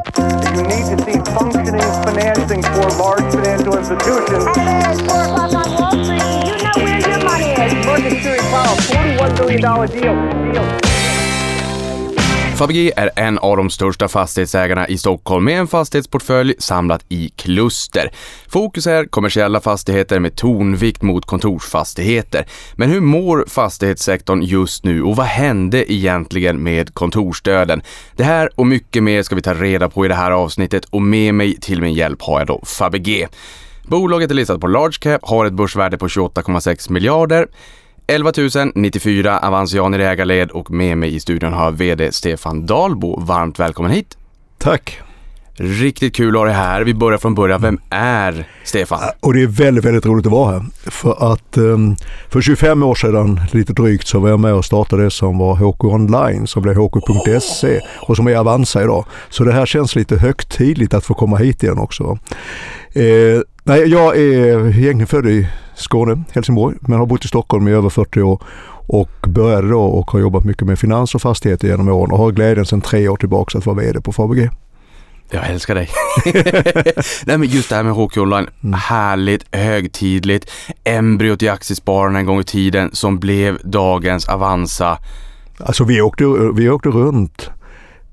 You need to see functioning financing for large financial institutions. Hey, it's 4 o'clock on Wall Street. You know where your money is. Series Powell, $41 billion deal. deal. Fabege är en av de största fastighetsägarna i Stockholm med en fastighetsportfölj samlat i kluster. Fokus är kommersiella fastigheter med tonvikt mot kontorsfastigheter. Men hur mår fastighetssektorn just nu och vad hände egentligen med kontorsdöden? Det här och mycket mer ska vi ta reda på i det här avsnittet och med mig till min hjälp har jag då Fabege. Bolaget är listat på Large Cap, har ett börsvärde på 28,6 miljarder. 11 094 Avanzianer i ägarled och med mig i studion har VD Stefan Dalbo. Varmt välkommen hit! Tack! Riktigt kul att ha dig här. Vi börjar från början. Vem är Stefan? Och det är väldigt, väldigt roligt att vara här. För att um, för 25 år sedan, lite drygt, så var jag med och startade det som var HK Online, som blev HK.se och som är Avanza idag. Så det här känns lite högtidligt att få komma hit igen också. Eh, nej, jag är egentligen född i Skåne, Helsingborg, men har bott i Stockholm i över 40 år och började då och har jobbat mycket med finans och fastigheter genom åren och har glädjen sedan tre år tillbaka att vara VD på Fabege. Jag älskar dig. Nej men just det här med HQ Online, mm. härligt, högtidligt, embryot i aktiespararna en gång i tiden som blev dagens Avanza. Alltså vi åkte, vi åkte runt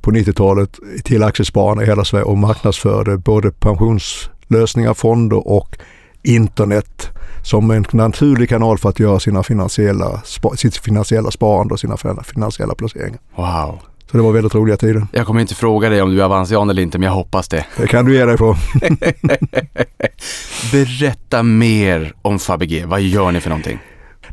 på 90-talet till aktiespararna i hela Sverige och marknadsförde både pensionslösningar, fonder och internet som en naturlig kanal för att göra sina finansiella, sitt finansiella sparande och sina finansiella placeringar. Wow. Så det var väldigt roliga tider. Jag kommer inte fråga dig om du är avansian eller inte, men jag hoppas det. Det kan du ge dig på. Berätta mer om Fabege. Vad gör ni för någonting?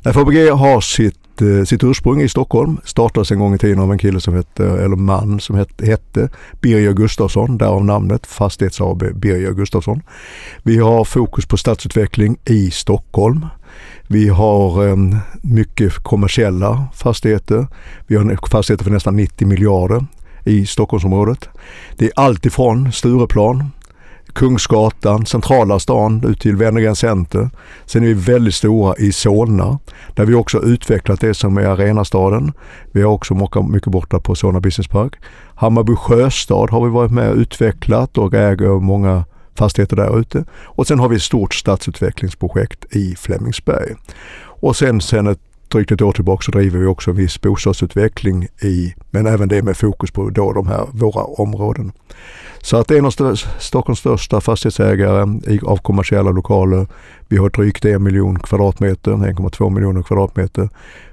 Fabege har sitt sitt, eh, sitt ursprung i Stockholm. Startades en gång i tiden av en kille som hette, eh, eller man som hette, hette Birger Gustafsson, därav namnet Fastighets AB Birger Gustafsson. Vi har fokus på stadsutveckling i Stockholm. Vi har eh, mycket kommersiella fastigheter. Vi har fastigheter för nästan 90 miljarder i Stockholmsområdet. Det är allt ifrån Stureplan Kungsgatan, centrala stan ut till Wennergren Center. Sen är vi väldigt stora i Solna där vi också utvecklat det som är arenastaden. Vi har också mycket borta på Solna Business Park. Hammarby sjöstad har vi varit med och utvecklat och äger många fastigheter där ute. Och sen har vi ett stort stadsutvecklingsprojekt i Flemingsberg. Och sen, sen ett drygt ett år tillbaka så driver vi också viss bostadsutveckling i, men även det med fokus på då de här våra områden. Så att en av Stockholms största fastighetsägare av kommersiella lokaler. Vi har drygt en miljon kvadratmeter, 1,2 miljoner kvadratmeter.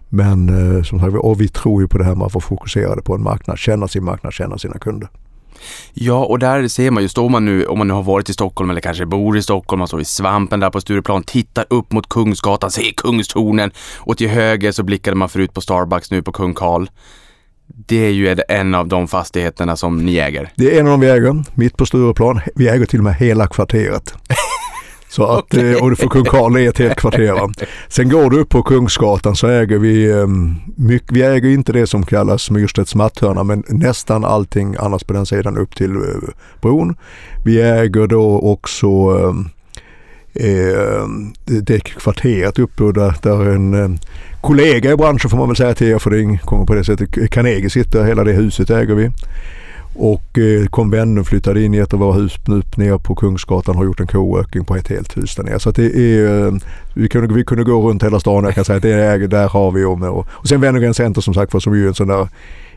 Men eh, som sagt, och vi tror ju på det här med att vara fokuserade på en marknad, känna sin marknad, känna sina kunder. Ja, och där ser man ju, står man nu, om man nu har varit i Stockholm eller kanske bor i Stockholm, man står i Svampen där på Stureplan, tittar upp mot Kungsgatan, ser Kungstornen och till höger så blickade man förut på Starbucks nu på Kung Karl. Det är ju en av de fastigheterna som ni äger. Det är en av de vi äger, mitt på Stureplan. Vi äger till och med hela kvarteret. Så att, okay. Eh, och för Kung Karl är ett helt kvarter. Sen går du upp på Kungsgatan så äger vi, mycket, vi äger inte det som kallas Myrstedts matthörna men nästan allting annars på den sidan upp till uh, bron. Vi äger då också um, eh, det kvarteret uppe där, där en eh, kollega i branschen får man väl säga till er för det kommer på det sättet. Carnegie sitter, hela det huset äger vi. Och eh, konventen flyttade in i ett av våra hus upp ner på Kungsgatan och har gjort en coworking på ett helt hus där nere. Så att det är, eh, vi, kunde, vi kunde gå runt hela stan jag kan säga att det är, där har vi och, och, och sen Wennergren Center som sagt var som är en sån där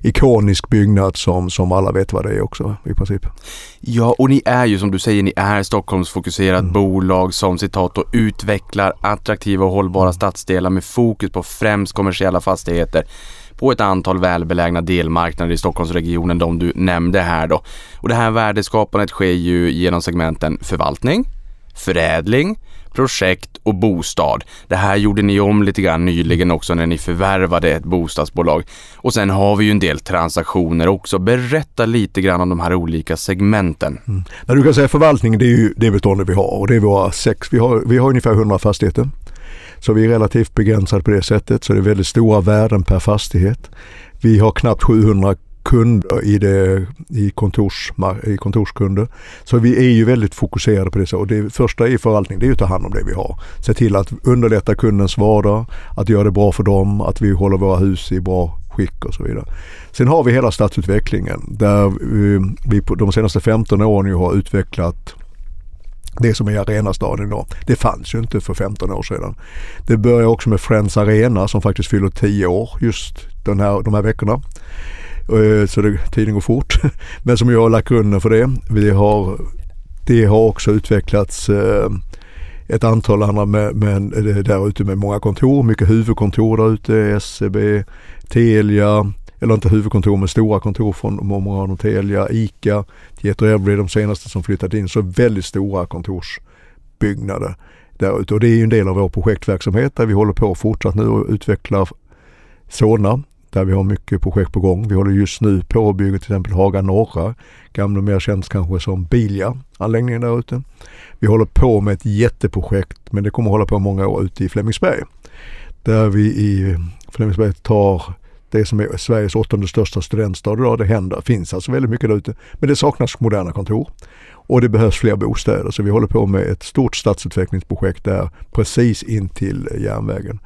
ikonisk byggnad som, som alla vet vad det är också i princip. Ja, och ni är ju som du säger, ni är Stockholmsfokuserat mm. bolag som citat och utvecklar attraktiva och hållbara stadsdelar med fokus på främst kommersiella fastigheter på ett antal välbelägna delmarknader i Stockholmsregionen, de du nämnde här då. Och det här värdeskapandet sker ju genom segmenten förvaltning, förädling, projekt och bostad. Det här gjorde ni om lite grann nyligen också när ni förvärvade ett bostadsbolag. Och sen har vi ju en del transaktioner också. Berätta lite grann om de här olika segmenten. Mm. När du kan säga förvaltning, det är ju det beståndet vi har och det är våra sex, vi har, vi har ungefär 100 fastigheter. Så vi är relativt begränsade på det sättet så det är väldigt stora värden per fastighet. Vi har knappt 700 kunder i, det, i, kontors, i kontorskunder. Så vi är ju väldigt fokuserade på det. Och det första i förvaltning det är att ta hand om det vi har. Se till att underlätta kundens vardag, att göra det bra för dem, att vi håller våra hus i bra skick och så vidare. Sen har vi hela stadsutvecklingen där vi på de senaste 15 åren ju har utvecklat det som är Arenastaden idag. Det fanns ju inte för 15 år sedan. Det börjar också med Friends Arena som faktiskt fyller 10 år just den här, de här veckorna. Eh, så det, tiden går fort. Men som jag har lagt grunden för det. Vi har, det har också utvecklats eh, ett antal andra med, med, där ute med många kontor, mycket huvudkontor där ute, SEB, Telia, eller inte huvudkontor men stora kontor från många av dem, Telia, ICA, Tieto Every de senaste som flyttat in. Så väldigt stora kontorsbyggnader där ute och det är ju en del av vår projektverksamhet där vi håller på fortsatt nu och utvecklar sådana där vi har mycket projekt på gång. Vi håller just nu på att bygga till exempel Haga Norra, gamla mer känd kanske som Bilja, anläggningen där ute. Vi håller på med ett jätteprojekt men det kommer hålla på många år ute i Flemingsberg. Där vi i Flemingsberg tar det som är Sveriges åttonde största studentstad idag. Det händer, finns alltså väldigt mycket där ute. Men det saknas moderna kontor. Och det behövs fler bostäder så vi håller på med ett stort stadsutvecklingsprojekt där precis in till järnvägen.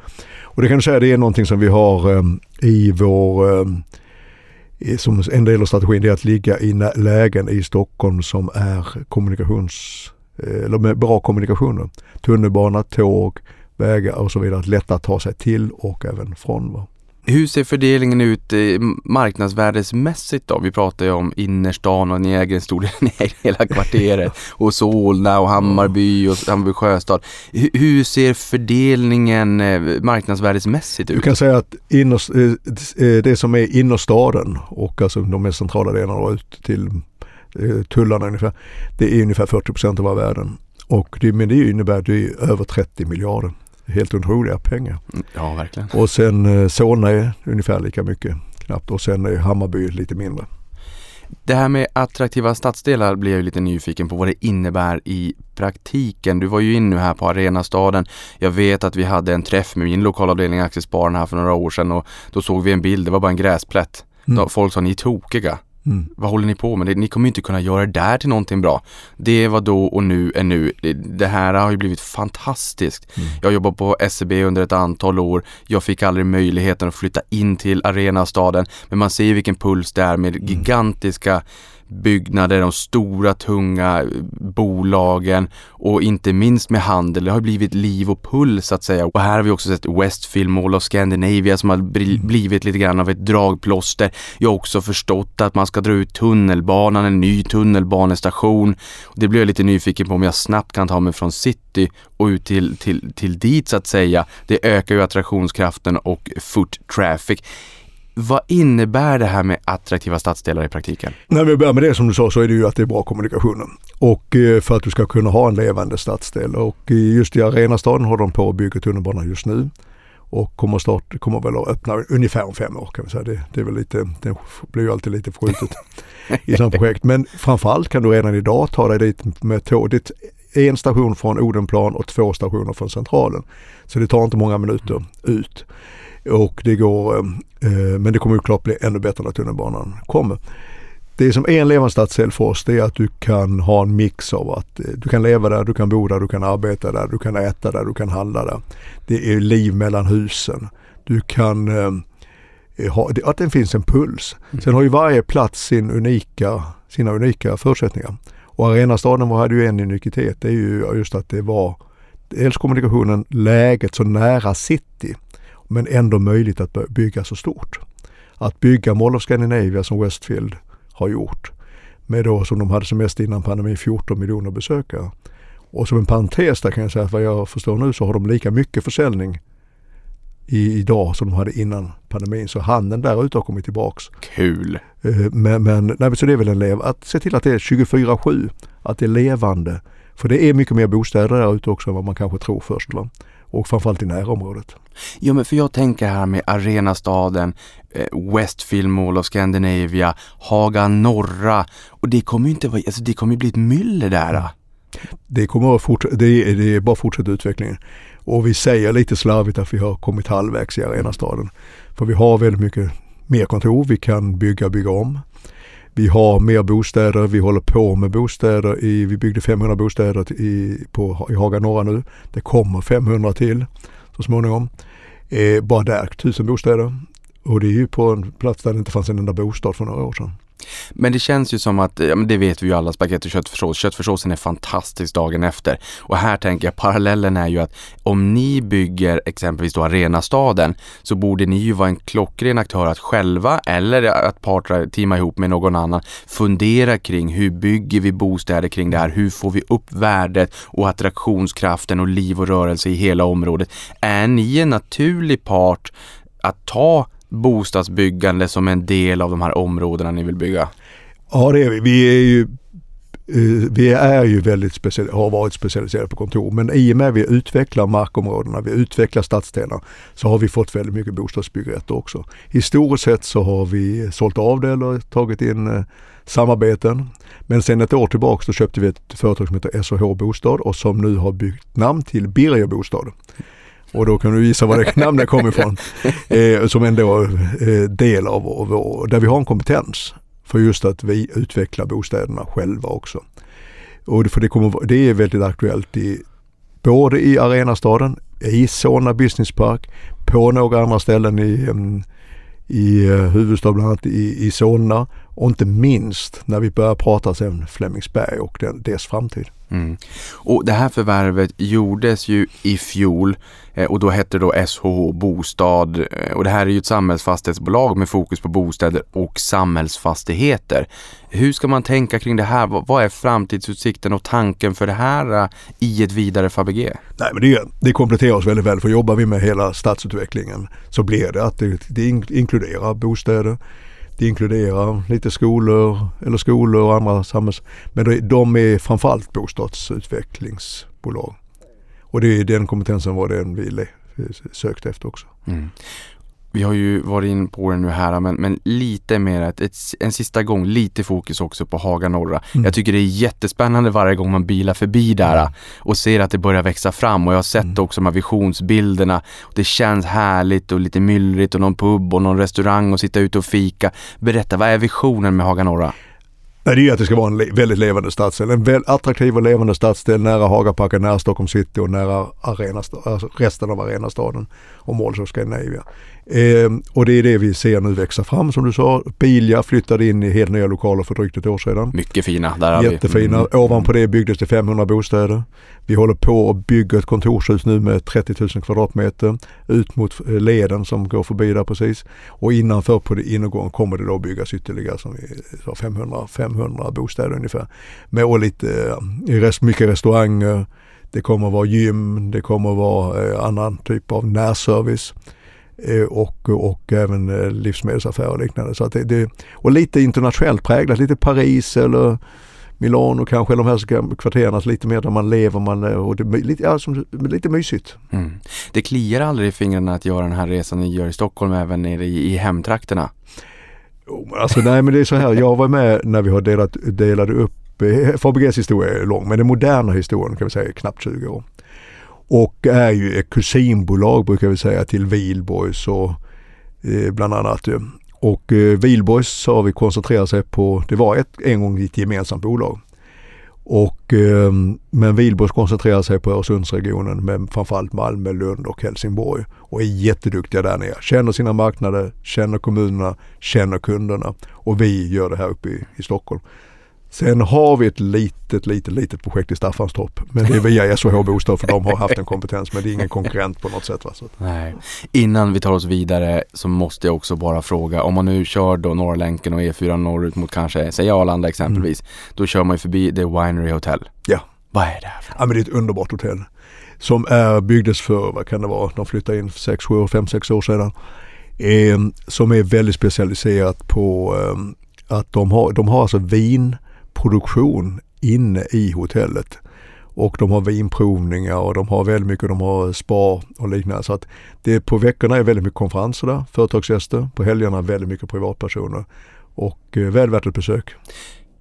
Och det kan du säga det är någonting som vi har ehm, i vår ehm, som en del av strategin är att ligga i lägen i Stockholm som är kommunikations eh, eller med bra kommunikationer. Tunnelbana, tåg, vägar och så vidare. Lätta att ta sig till och även från. Va? Hur ser fördelningen ut eh, marknadsvärdesmässigt då? Vi pratar ju om innerstan och ni äger en stor del, i hela kvarteret och Solna och Hammarby och Hammarby sjöstad. Hur ser fördelningen eh, marknadsvärdesmässigt ut? Du kan säga att eh, det som är innerstaden och alltså de mest centrala delarna ut till tullarna ungefär. Det är ungefär 40 procent av våra värden. Och det, men det innebär att det är över 30 miljarder helt otroliga pengar. Mm, ja, verkligen. Och sen eh, Solna är ungefär lika mycket knappt och sen är Hammarby lite mindre. Det här med attraktiva stadsdelar blir jag lite nyfiken på vad det innebär i praktiken. Du var ju in nu här på Arenastaden. Jag vet att vi hade en träff med min lokalavdelning Aktiespararen här för några år sedan och då såg vi en bild, det var bara en gräsplätt. Mm. Folk sa ni är tokiga. Mm. Vad håller ni på med? Ni kommer inte kunna göra det där till någonting bra. Det var då och nu är nu. Det här har ju blivit fantastiskt. Mm. Jag jobbat på SEB under ett antal år. Jag fick aldrig möjligheten att flytta in till arenastaden. Men man ser vilken puls det är med mm. gigantiska byggnader, de stora tunga bolagen och inte minst med handel. Det har blivit liv och puls så att säga. Och här har vi också sett Westfield Mall of Scandinavia som har mm. blivit lite grann av ett dragplåster. Jag har också förstått att man ska dra ut tunnelbanan, en ny tunnelbanestation. Det blir jag lite nyfiken på om jag snabbt kan ta mig från city och ut till, till, till dit så att säga. Det ökar ju attraktionskraften och foot traffic. Vad innebär det här med attraktiva stadsdelar i praktiken? När vi börjar med det som du sa så är det ju att det är bra kommunikationer. Och eh, för att du ska kunna ha en levande stadsdel. Och eh, just i Arenastaden håller de på att bygga tunnelbana just nu. Och kommer, start, kommer väl att öppna ungefär om fem år kan vi säga. Det, det, är väl lite, det blir ju alltid lite förskjutet i sådana projekt. Men framförallt kan du redan idag ta dig dit med tåg. Det är en station från Odenplan och två stationer från Centralen. Så det tar inte många minuter ut. Och det går, eh, men det kommer ju klart bli ännu bättre när tunnelbanan kommer. Det som är en levande stadsdel för oss det är att du kan ha en mix av att eh, du kan leva där, du kan bo där, du kan arbeta där, du kan äta där, du kan handla där. Det är liv mellan husen. Du kan eh, ha, att det finns en puls. Mm. Sen har ju varje plats sin unika, sina unika förutsättningar. Och Arenastaden hade ju en unikitet, det är ju just att det var dels kommunikationen, läget så nära city men ändå möjligt att bygga så stort. Att bygga Mall of Scandinavia som Westfield har gjort med då som de hade som mest innan pandemin 14 miljoner besökare. Och som en parentes där kan jag säga att vad jag förstår nu så har de lika mycket försäljning i, idag som de hade innan pandemin. Så handeln där ute har kommit tillbaks. Kul! Eh, men, men nej, så det är väl en lev, att se till att det är 24-7, att det är levande. För det är mycket mer bostäder där ute också än vad man kanske tror först. Va? Och framförallt i närområdet. Ja men för jag tänker här med Arenastaden, eh, Westfield Mall of Scandinavia, Haga Norra och det kommer ju inte vara, alltså det kommer bli ett myller där. Det kommer att fortsätta, det är, det är bara fortsätta utvecklingen. Och vi säger lite slarvigt att vi har kommit halvvägs i Arenastaden. För vi har väldigt mycket mer kontor, vi kan bygga, bygga om. Vi har mer bostäder, vi håller på med bostäder. I, vi byggde 500 bostäder i, på, i Haga Norra nu. Det kommer 500 till så småningom. Eh, bara där, 1000 bostäder. Och det är ju på en plats där det inte fanns en enda bostad för några år sedan. Men det känns ju som att, ja men det vet vi ju alla, spagetti och köttfärssås. Köttfärssåsen är fantastisk dagen efter. Och här tänker jag, parallellen är ju att om ni bygger exempelvis då Arenastaden så borde ni ju vara en klockren aktör att själva eller att partra, teama ihop med någon annan fundera kring hur bygger vi bostäder kring det här? Hur får vi upp värdet och attraktionskraften och liv och rörelse i hela området? Är ni en naturlig part att ta bostadsbyggande som en del av de här områdena ni vill bygga? Ja det är vi. Vi är ju, eh, vi är ju väldigt speciella, har varit specialiserade på kontor men i och med att vi utvecklar markområdena, vi utvecklar stadsdelar så har vi fått väldigt mycket bostadsbyggrätter också. Historiskt sett så har vi sålt av det eller tagit in eh, samarbeten. Men sen ett år tillbaka så köpte vi ett företag som heter SH Bostad och som nu har byggt namn till Birger Bostad. Och då kan du gissa var det namnet kommer ifrån. Eh, som ändå eh, del av vår, där vi har en kompetens för just att vi utvecklar bostäderna själva också. Och för det, kommer, det är väldigt aktuellt i, både i Arenastaden, i Solna Business Park, på några andra ställen i, mm, i eh, Huvudstad bland annat i, i Solna och inte minst när vi börjar prata sen Flemingsberg och den, dess framtid. Mm. Och det här förvärvet gjordes ju i fjol eh, och då hette det då SHH Bostad eh, och det här är ju ett samhällsfastighetsbolag med fokus på bostäder och samhällsfastigheter. Hur ska man tänka kring det här? Vad är framtidsutsikten och tanken för det här eh, i ett vidare Fabege? Nej men det, det kompletterar oss väldigt väl för jobbar vi med hela stadsutvecklingen så blir det att det, det inkluderar bostäder, det inkluderar lite skolor eller skolor och andra samhälls... Men de är framförallt bostadsutvecklingsbolag. Och det är den kompetensen var den vi sökte efter också. Mm vi har ju varit in på det nu här, men, men lite mer, ett, ett, en sista gång, lite fokus också på Haga Norra. Mm. Jag tycker det är jättespännande varje gång man bilar förbi där och ser att det börjar växa fram och jag har sett mm. också de här visionsbilderna. Det känns härligt och lite myllrigt och någon pub och någon restaurang och sitta ute och fika. Berätta, vad är visionen med Haga Norra? Nej, det är att det ska vara en väldigt levande stadsdel. En väl attraktiv och levande stadsdel nära Hagaparken, nära Stockholm city och nära arena, alltså resten av arenastaden och Malls och Scandinavia. Eh, och det är det vi ser nu växa fram som du sa. Bilia flyttade in i helt nya lokaler för drygt ett år sedan. Mycket fina. Där Jättefina. Mm. Ovanpå det byggdes det 500 bostäder. Vi håller på att bygga ett kontorshus nu med 30 000 kvadratmeter ut mot eh, leden som går förbi där precis. Och innanför på det innergården kommer det då byggas ytterligare som vi sa 500, 500 bostäder ungefär. Med och lite, eh, mycket restauranger. Det kommer att vara gym, det kommer att vara eh, annan typ av närservice. Eh, och, och även eh, livsmedelsaffärer och liknande. Så att det, det, och lite internationellt präglat, lite Paris eller Milano kanske, eller de här kvarteren, lite mer där man lever man, och det, lite, ja, som, lite mysigt. Mm. Det kliar aldrig i fingrarna att göra den här resan ni gör i Stockholm även nere i, i hemtrakterna? alltså nej men det är så här, jag var med när vi har delat, delade upp, eh, Fabeges historia är lång men den moderna historien kan vi säga är knappt 20 år. Och är ju ett kusinbolag brukar vi säga till Wihlborgs och eh, bland annat. Och eh, Wihlborgs har vi koncentrerat sig på, det var ett, en gång ett gemensamt bolag. Och, eh, men Wihlborgs koncentrerar sig på Öresundsregionen med framförallt Malmö, Lund och Helsingborg och är jätteduktiga där nere. Känner sina marknader, känner kommunerna, känner kunderna och vi gör det här uppe i, i Stockholm. Sen har vi ett litet, litet, litet projekt i Staffanstorp. Men det är via SOH Bostad för de har haft en kompetens men det är ingen konkurrent på något sätt. Va? Nej. Innan vi tar oss vidare så måste jag också bara fråga, om man nu kör då Norra länken och E4 norrut mot kanske, säg Arlanda exempelvis, mm. då kör man ju förbi The Winery Hotel. Ja. Vad är det här Ja men det är ett underbart hotell. Som är, byggdes för, vad kan det vara, de flyttade in 6, 7, 5, 6 år sedan. Eh, som är väldigt specialiserat på eh, att de har, de har alltså vin produktion inne i hotellet. Och de har vinprovningar och de har väldigt mycket, de har spa och liknande. Så att det på veckorna är väldigt mycket konferenser där, företagsgäster. På helgerna väldigt mycket privatpersoner. Och eh, väl värt ett besök.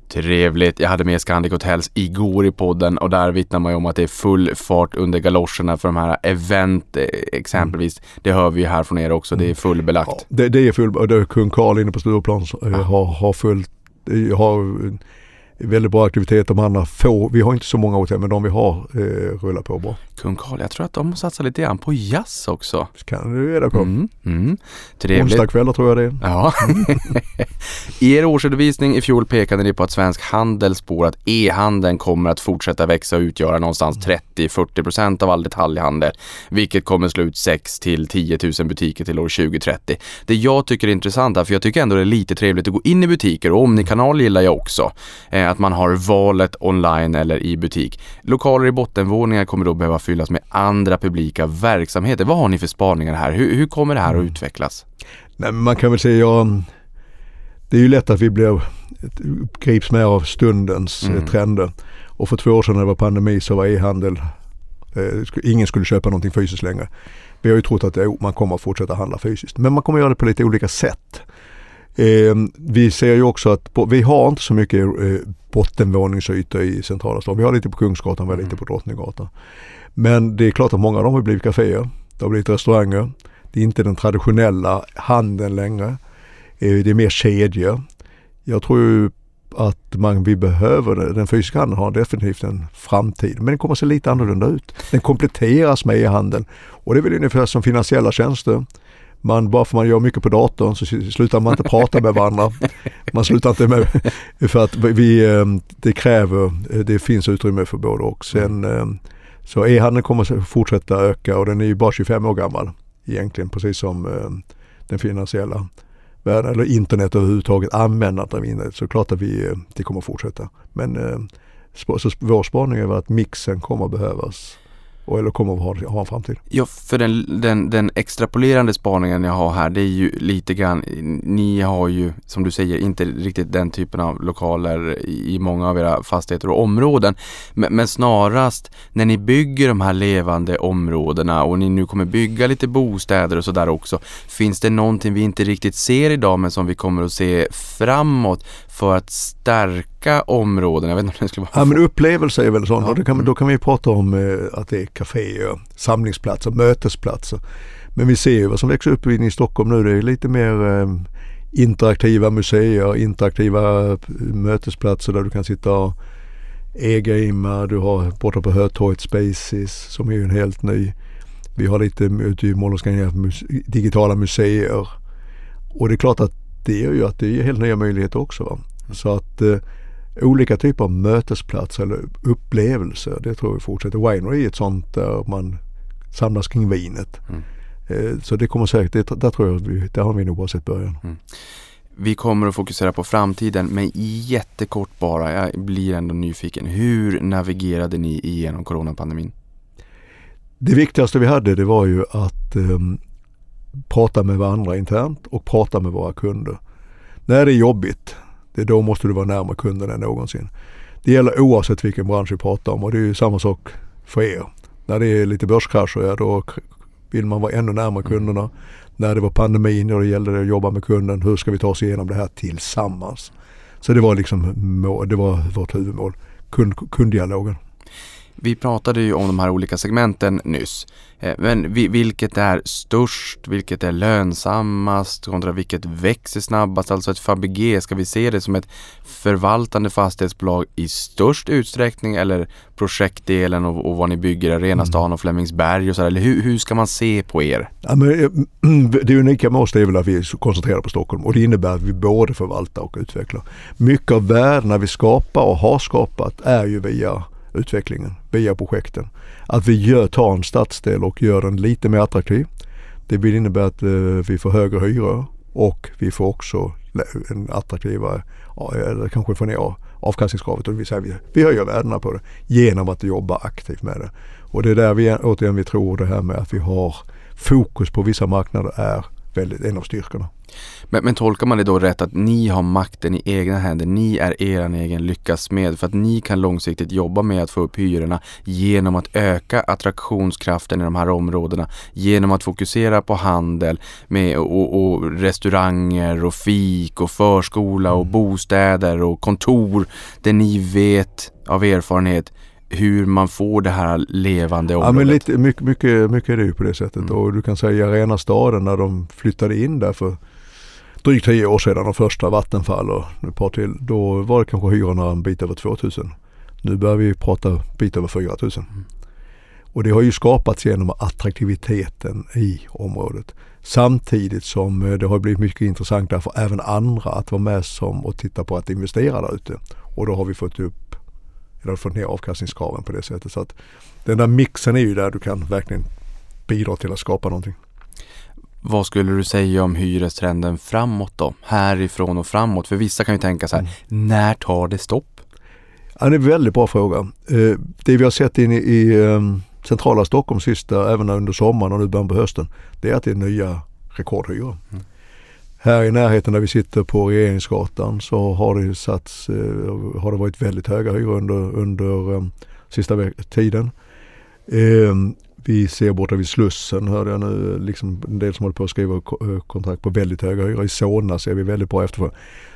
Trevligt. Jag hade med Scandic Hotels igår i podden och där vittnar man ju om att det är full fart under galoscherna för de här event eh, exempelvis. Mm. Det hör vi ju här från er också. Det är mm. fullbelagt. Ja, det, det är full, det är kung Karl inne på Stureplan eh, har, har fullt, har väldigt bra aktivitet. De andra få, vi har inte så många hotell men de vi har eh, rullar på bra. Kung Karl, jag tror att de satsar lite grann på jazz också. Kan du reda på. Mm, mm. Onsdagskvällar tror jag det är. Ja. I er årsredovisning i fjol pekade ni på att Svensk Handel spår att e-handeln kommer att fortsätta växa och utgöra någonstans 30-40% av all detaljhandel, vilket kommer slå ut 6 till 10 000 butiker till år 2030. Det jag tycker är intressant här, för jag tycker ändå det är lite trevligt att gå in i butiker och Omnikanal gillar jag också. Eh, att man har valet online eller i butik. Lokaler i bottenvåningar kommer då behöva fyllas med andra publika verksamheter. Vad har ni för spaningar här? Hur, hur kommer det här att utvecklas? Nej, man kan väl säga, ja, det är ju lätt att vi blir, grips med av stundens eh, Mm. trender. Och för två år sedan när det var pandemi så var e-handel, eh, ingen skulle köpa någonting fysiskt längre. Vi har ju trott att jo, man kommer att fortsätta handla fysiskt. Men man kommer att göra det på lite olika sätt. Eh, vi ser ju också att på, vi har inte så mycket eh, bottenvåningsytor i centrala stan. Vi har lite på Kungsgatan, vi har lite på Drottninggatan. Men det är klart att många av dem har blivit kaféer. Det har blivit restauranger. Det är inte den traditionella handeln längre. Eh, Det är mer kedjor. Jag tror ju att man, vi behöver det. Den fysiska handeln har definitivt en framtid. Men den kommer att se lite annorlunda ut. Den kompletteras med e-handeln. Och det är väl ungefär som finansiella tjänster. Man, bara för man gör mycket på datorn så slutar man inte prata med varandra. Man slutar inte med, för att vi, eh, det kräver, eh, det finns utrymme för både och. Sen, eh, så e-handeln kommer fortsätta öka och den är ju bara 25 år gammal egentligen, precis som eh, den finansiella världen, eller internet överhuvudtaget, användandet av internet. Så klart att vi, det kommer fortsätta. Men så vår spaning är att mixen kommer behövas. Och, eller kommer att ha, ha en framtid. Ja, för den, den, den extrapolerande spaningen jag har här, det är ju lite grann, ni har ju som du säger inte riktigt den typen av lokaler i i många av era fastigheter och områden. Men, men snarast när ni bygger de här levande områdena och ni nu kommer bygga lite bostäder och sådär också. Finns det någonting vi inte riktigt ser idag men som vi kommer att se framåt för att stärka områden? Jag vet inte om det skulle vara Ja men upplevelse är väl sånt. Ja. Då, kan, då kan vi prata om eh, att det är kaféer, samlingsplatser, mötesplatser. Men vi ser ju vad som växer upp i Stockholm nu. Det är lite mer eh, interaktiva museer, interaktiva eh, mötesplatser där du kan sitta och e-gamea. Du har borta på Hötorget Spaces som är en helt ny. Vi har lite ute i Mall digitala museer. Och det är klart att det gör ju att det ger helt nya möjligheter också. Va? Så att eh, olika typer av mötesplatser eller upplevelser, det tror jag fortsätter. Winery är ett sånt där man samlas kring vinet. Mm. Eh, så det kommer säkert, det, där tror jag, att vi, där har vi nog bara sett början. Vi kommer att fokusera på framtiden, men jättekort bara, jag blir ändå nyfiken. Hur navigerade ni igenom coronapandemin? Det viktigaste vi hade det var ju att ehm, prata med varandra internt och prata med våra kunder. När det är jobbigt, det är då måste du vara närmare kunden än någonsin. Det gäller oavsett vilken bransch vi pratar om och det är ju samma sak för er. När det är lite börskrascher, ja då vill man vara ännu närmare kunderna. När det var pandemin, ja, då gällde det att jobba med kunden. Hur ska vi ta oss igenom det här tillsammans? Så det var liksom det var vårt huvudmål. Kund, kunddialogen. Vi pratade ju om de här olika segmenten nyss. Eh, Men vi- vilket är störst, vilket är lönsammast kontra vilket växer snabbast? Alltså ett Fabege, ska vi se det som ett förvaltande fastighetsbolag i störst utsträckning eller projektdelen och, och vad ni bygger, Arena stan och Flemingsberg och så där? Eller hur, hur ska man se på er? Ja, men, eh, det unika med oss är väl att vi är koncentrerade på Stockholm och det innebär att vi både förvaltar och utvecklar. Mycket av värdena vi skapar och har skapat är ju via utvecklingen, via projekten. Att vi gör, tar en stadsdel och gör den lite mer attraktiv. Det vill innebära att eh, vi får högre hyror och vi får också en attraktivare, eller kanske får ner avkastningskravet. Det vill säga vi, vi höjer värdena på det genom att jobba aktivt med det. Och det är där vi återigen vi tror det här med att vi har fokus på vissa marknader är väldigt en av styrkorna. Men, men tolkar man det då rätt att ni har makten i egna händer, ni är er egen lyckas med för att ni kan långsiktigt jobba med att få upp hyrorna genom att öka attraktionskraften i de här områdena, genom att fokusera på handel med, och, och restauranger och fik och förskola och bostäder och kontor där ni vet av erfarenhet hur man får det här levande Ja, området. men lite, mycket, mycket, mycket är det ju på det sättet. Mm. Och du kan säga i Arenastaden när de flyttade in där för drygt tio år sedan, de första Vattenfall och ett par till, då var det kanske hyrorna en bit över 2000. Nu börjar vi prata bit över 4000. Och det har ju skapats genom attraktiviteten i området. Samtidigt som eh, det har blivit mycket intressantare för även andra att vara med som och titta på att investera där ute. Och då har vi fått upp eller fått ner avkastningskraven på det sättet. Så att den där mixen är ju där du kan verkligen bidra till att skapa någonting. Vad skulle du säga om hyrestrenden framåt då? Härifrån och framåt? För vissa kan ju tänka så här, Mm. när tar det stopp? Ja, det är en väldigt bra fråga. Eh, Det vi har sett in i, i eh, centrala Stockholm sista, även under sommaren och nu början på hösten, det är att det är nya rekordhyror. Här i närheten där vi sitter på Regeringsgatan så har det satts, eh, har det varit väldigt höga hyror under, under eh, sista tiden. Ehm, vi ser borta vid Slussen, hörde jag nu, liksom en del som håller på att skriva eh, kontrakt på väldigt höga hyror. I Solna ser vi väldigt bra efterfrågan.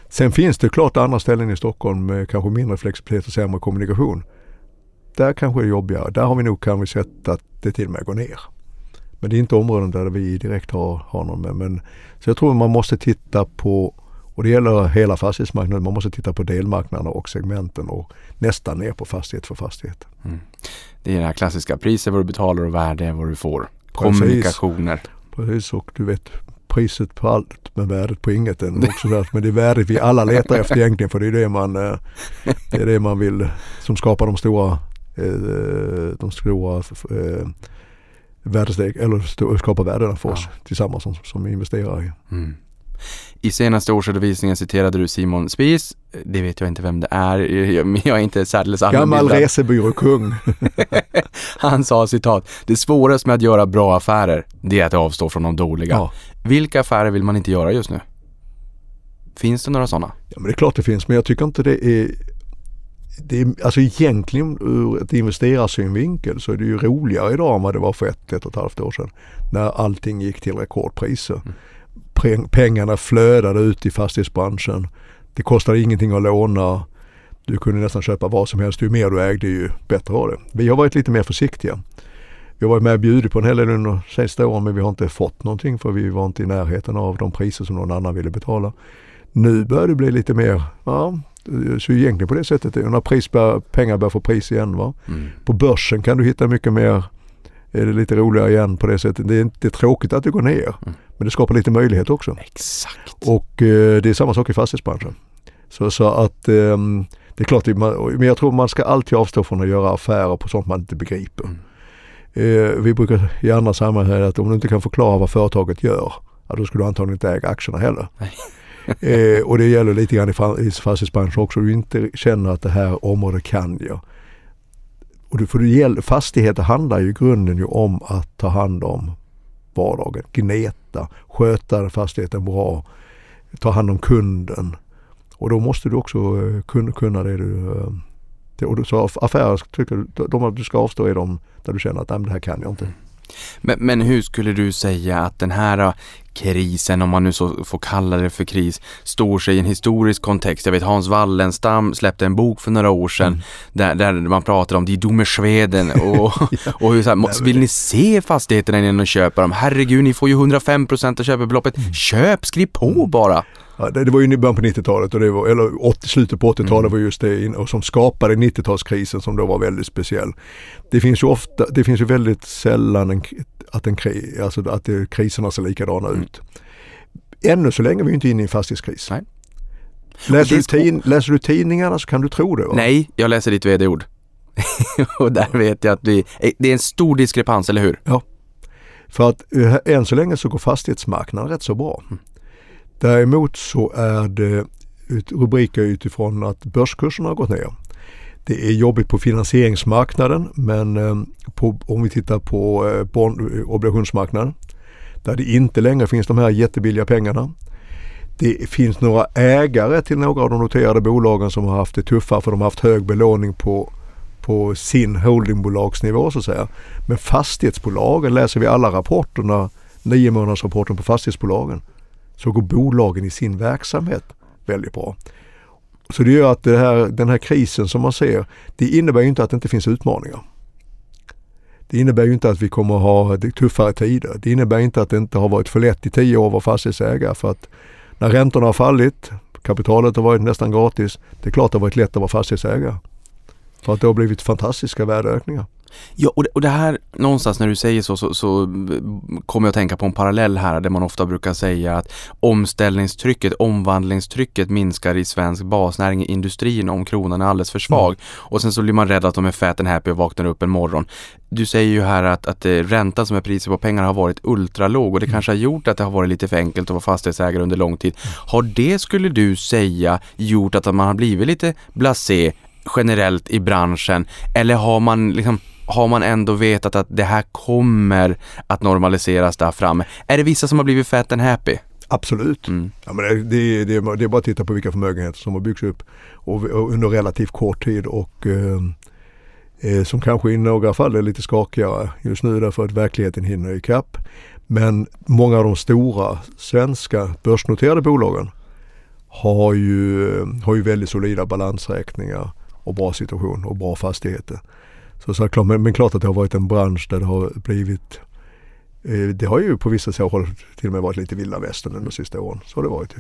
Sen finns det klart andra ställen i Stockholm med kanske mindre flexibilitet och sämre kommunikation. Där kanske det är jobbigare. Där har vi nog kanske sett att det till och med går ner. Men det är inte områden där vi direkt har, har någon med. Men, så jag tror man måste titta på, och det gäller hela fastighetsmarknaden, man måste titta på delmarknaderna och segmenten och nästan ner på fastighet för fastighet. Det är det här klassiska, pris är vad du betalar och värde är vad du får. Precis. Kommunikationer. Precis och du vet priset på allt men värdet på inget. är Också där. Men det är värdet vi alla letar efter egentligen för det är det man, eh, det är det man vill som skapar de stora, eh, de stora eh, värdesteg, eller skapar värdena för oss tillsammans som, som investerare. i. Mm. I senaste årsredovisningen citerade du Simon Spies. Det vet jag inte vem det är, men jag är inte särdeles Gammal allmänbildad. resebyråkung. Han sa citat, det svåraste med att göra bra affärer, det är att avstå från de dåliga. Ja. Vilka affärer vill man inte göra just nu? Finns det några sådana? Ja men det är klart det finns men jag tycker inte det är det är, alltså egentligen ur ett investerarsynvinkel så är det ju roligare idag än vad det var för ett, ett och ett halvt år sedan. När allting gick till rekordpriser. Peng- Pengarna flödade ut i fastighetsbranschen. Det kostade ingenting att låna. Du kunde nästan köpa vad som helst. Ju mer du ägde ju bättre var det. Vi har varit lite mer försiktiga. Vi har varit med och bjudit på en hel del under de senaste åren men vi har inte fått någonting för vi var inte i närheten av de priser som någon annan ville betala. Nu börjar det bli lite mer, ja, så egentligen på det sättet, när pris bör, pengar börjar få pris igen. Va? Mm. På börsen kan du hitta mycket mer, är det lite roligare igen på det sättet. Det är inte tråkigt att det går ner, men det skapar lite möjlighet också. Exakt. Och eh, det är samma sak i fastighetsbranschen. Så, så att ehm, det är klart, men jag tror man ska alltid avstå från att göra affärer på sånt man inte begriper. Eh, vi brukar i andra sammanhang säga att om du inte kan förklara vad företaget gör, ja, då ska du antagligen inte äga aktierna heller. eh, och det gäller lite grann i, fastighetsbranschen också. Du inte känner att det här området kan jag. Och du, för du, fastigheter handlar ju i grunden ju om att ta hand om vardagen, gneta, sköta fastigheten bra, ta hand om kunden. Och då måste du också eh, kunna, kunna det du... Eh, och du, så affärer tycker du, de du ska avstå är de där du känner att "Nej, det här kan jag inte. Mm. Men, men hur skulle du säga att den här äh, krisen, om man nu så får kalla det för kris, står sig i en historisk kontext? Jag vet Hans Wallenstam släppte en bok för några år sedan där, där man pratar om Die dumme Schweden och, och hur så här, vill ni se fastigheterna innan ni köper dem? Herregud, ni får ju 105% av köpebeloppet. Köp, skriv på bara! Ja, det, det var ju i början på 90-talet, och det var, eller 80, slutet på 80-talet var just det och som skapade 90-talskrisen som då var väldigt speciell. Det finns ju ofta, det finns ju väldigt sällan en, att, en, alltså att det, kriserna ser likadana ut. Ännu så länge är vi inte inne i en fastighetskris. Nej. Läser, du tin, läser du tidningarna så kan du tro det. Va? Nej, jag läser ditt vd-ord. och där vet jag att vi, eh, det är en stor diskrepans, eller hur? För att eh, än så länge så går fastighetsmarknaden rätt så bra. Däremot så är det rubriker utifrån att börskurserna har gått ner. Det är jobbigt på finansieringsmarknaden men eh, på, om vi tittar på eh, bond, eh, obligationsmarknaden där det inte längre finns de här jättebilliga pengarna. Det finns några ägare till några av de noterade bolagen som har haft det tuffare för de har haft hög belåning på, på sin holdingbolagsnivå så att säga. Men fastighetsbolagen läser vi alla rapporterna, nio månaders rapporten på fastighetsbolagen, så går bolagen i sin verksamhet väldigt bra. Så det gör att det här, den här krisen som man ser, det innebär ju inte att det inte finns utmaningar. Det innebär ju inte att vi kommer att ha tuffare tider. Det innebär inte att det inte har varit för lätt i tio år att vara fastighetsägare för att När räntorna har fallit, kapitalet har varit nästan gratis. Det är klart att det har varit lätt att vara fastighetsägare. För att det har blivit fantastiska värdeökningar. Ja, och det, och det här någonstans när du säger så, så, så kommer jag att tänka på en parallell här där man ofta brukar säga att omställningstrycket, omvandlingstrycket minskar i svensk basnäring i industrin om kronan är alldeles för svag. Mm. Och sen så blir man rädd att de är fat and happy och vaknar upp en morgon. Du säger ju här att, att eh, räntan som är priset på pengar har varit ultralåg och det mm. kanske har gjort att det har varit lite för enkelt att vara fastighetsägare under lång tid. Har det, skulle du säga, gjort att man har blivit lite blasé generellt i branschen eller har man liksom har man ändå vetat att det här kommer att normaliseras där framme. Är det vissa som har blivit fat and happy? Absolut. Mm. Ja, men det, det, det, det, är bara att titta på vilka förmögenheter som har byggts upp och, och under relativt kort tid och eh, eh, som kanske i några fall är lite skakigare just nu därför att verkligheten hinner ikapp. Men många av de stora svenska börsnoterade bolagen har ju, har ju väldigt solida balansräkningar och bra situation och bra fastigheter. Så, så klart, men, men klart att det har varit en bransch där det har blivit eh, det har ju på vissa håll till och med varit lite vilda västern under de sista åren. Så har det varit ju.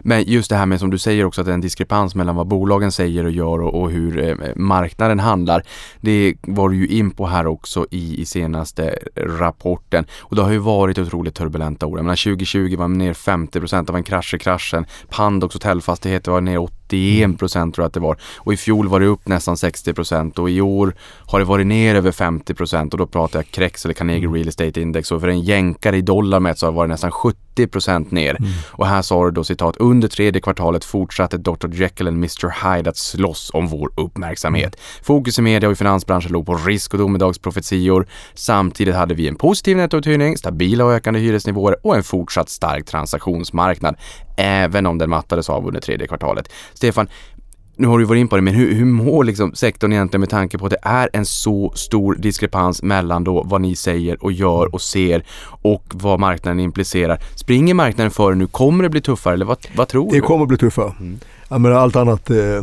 Men just det här med som du säger också att det är en diskrepans mellan vad bolagen säger och gör och, och hur eh, marknaden handlar. Det var du ju in på här också i, i senaste rapporten. Och det har ju varit otroligt turbulenta år. Jag menar 2020 var man ner 50 procent av en krasch i kraschen. Pandox hotellfastigheter var ner 80 81 procent tror jag att det var. Och i fjol var det upp nästan 60 procent och i år har det varit ner över 50 procent och då pratar jag Krex eller Carnegie mm. Real Estate Index och för en jänkare i dollar mätt så har det varit nästan 70 procent ner. Mm. Och här sa du då citat under tredje kvartalet fortsatte Dr Jekyll och Mr Hyde att slåss om vår uppmärksamhet. Mm. Fokus i media och i finansbranschen låg på risk och domedagsprofetior. Samtidigt hade vi en positiv nettouthyrning, stabila och ökande hyresnivåer och en fortsatt stark transaktionsmarknad även om den mattades av under tredje kvartalet. Stefan, nu har du varit in på det, men hur, hur mår liksom sektorn egentligen med tanke på att det är en så stor diskrepans mellan då vad ni säger och gör och ser och vad marknaden implicerar. Springer marknaden före nu? Kommer det bli tuffare eller vad, vad tror du? Det kommer bli tuffare. Mm. Jag menar, allt annat eh,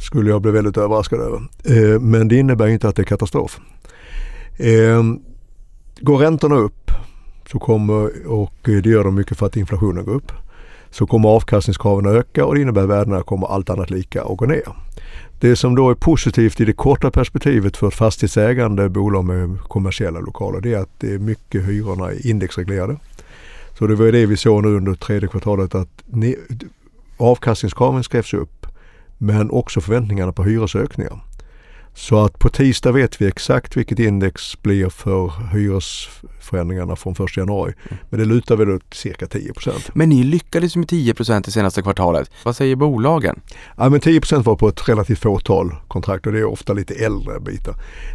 skulle jag bli väldigt överraskad över. Eh, men det innebär inte att det är katastrof. Eh, går räntorna upp så kommer, och det gör de mycket för att inflationen går upp, så kommer avkastningskraven att öka och det innebär att värdena kommer allt annat lika att gå ner. Det som då är positivt i det korta perspektivet för ett fastighetsägande bolag med kommersiella lokaler det är att det är mycket hyrorna är indexreglerade. Så det var det vi såg nu under tredje kvartalet att avkastningskraven skrevs upp men också förväntningarna på hyresökningar. Så att på tisdag vet vi exakt vilket index blir för hyresförändringarna från 1 januari. Mm. Men det lutar väl åt cirka 10% Men ni lyckades med 10% det senaste kvartalet. Vad säger bolagen? Ja men 10% var på ett relativt fåtal kontrakt och det är ofta lite äldre bitar.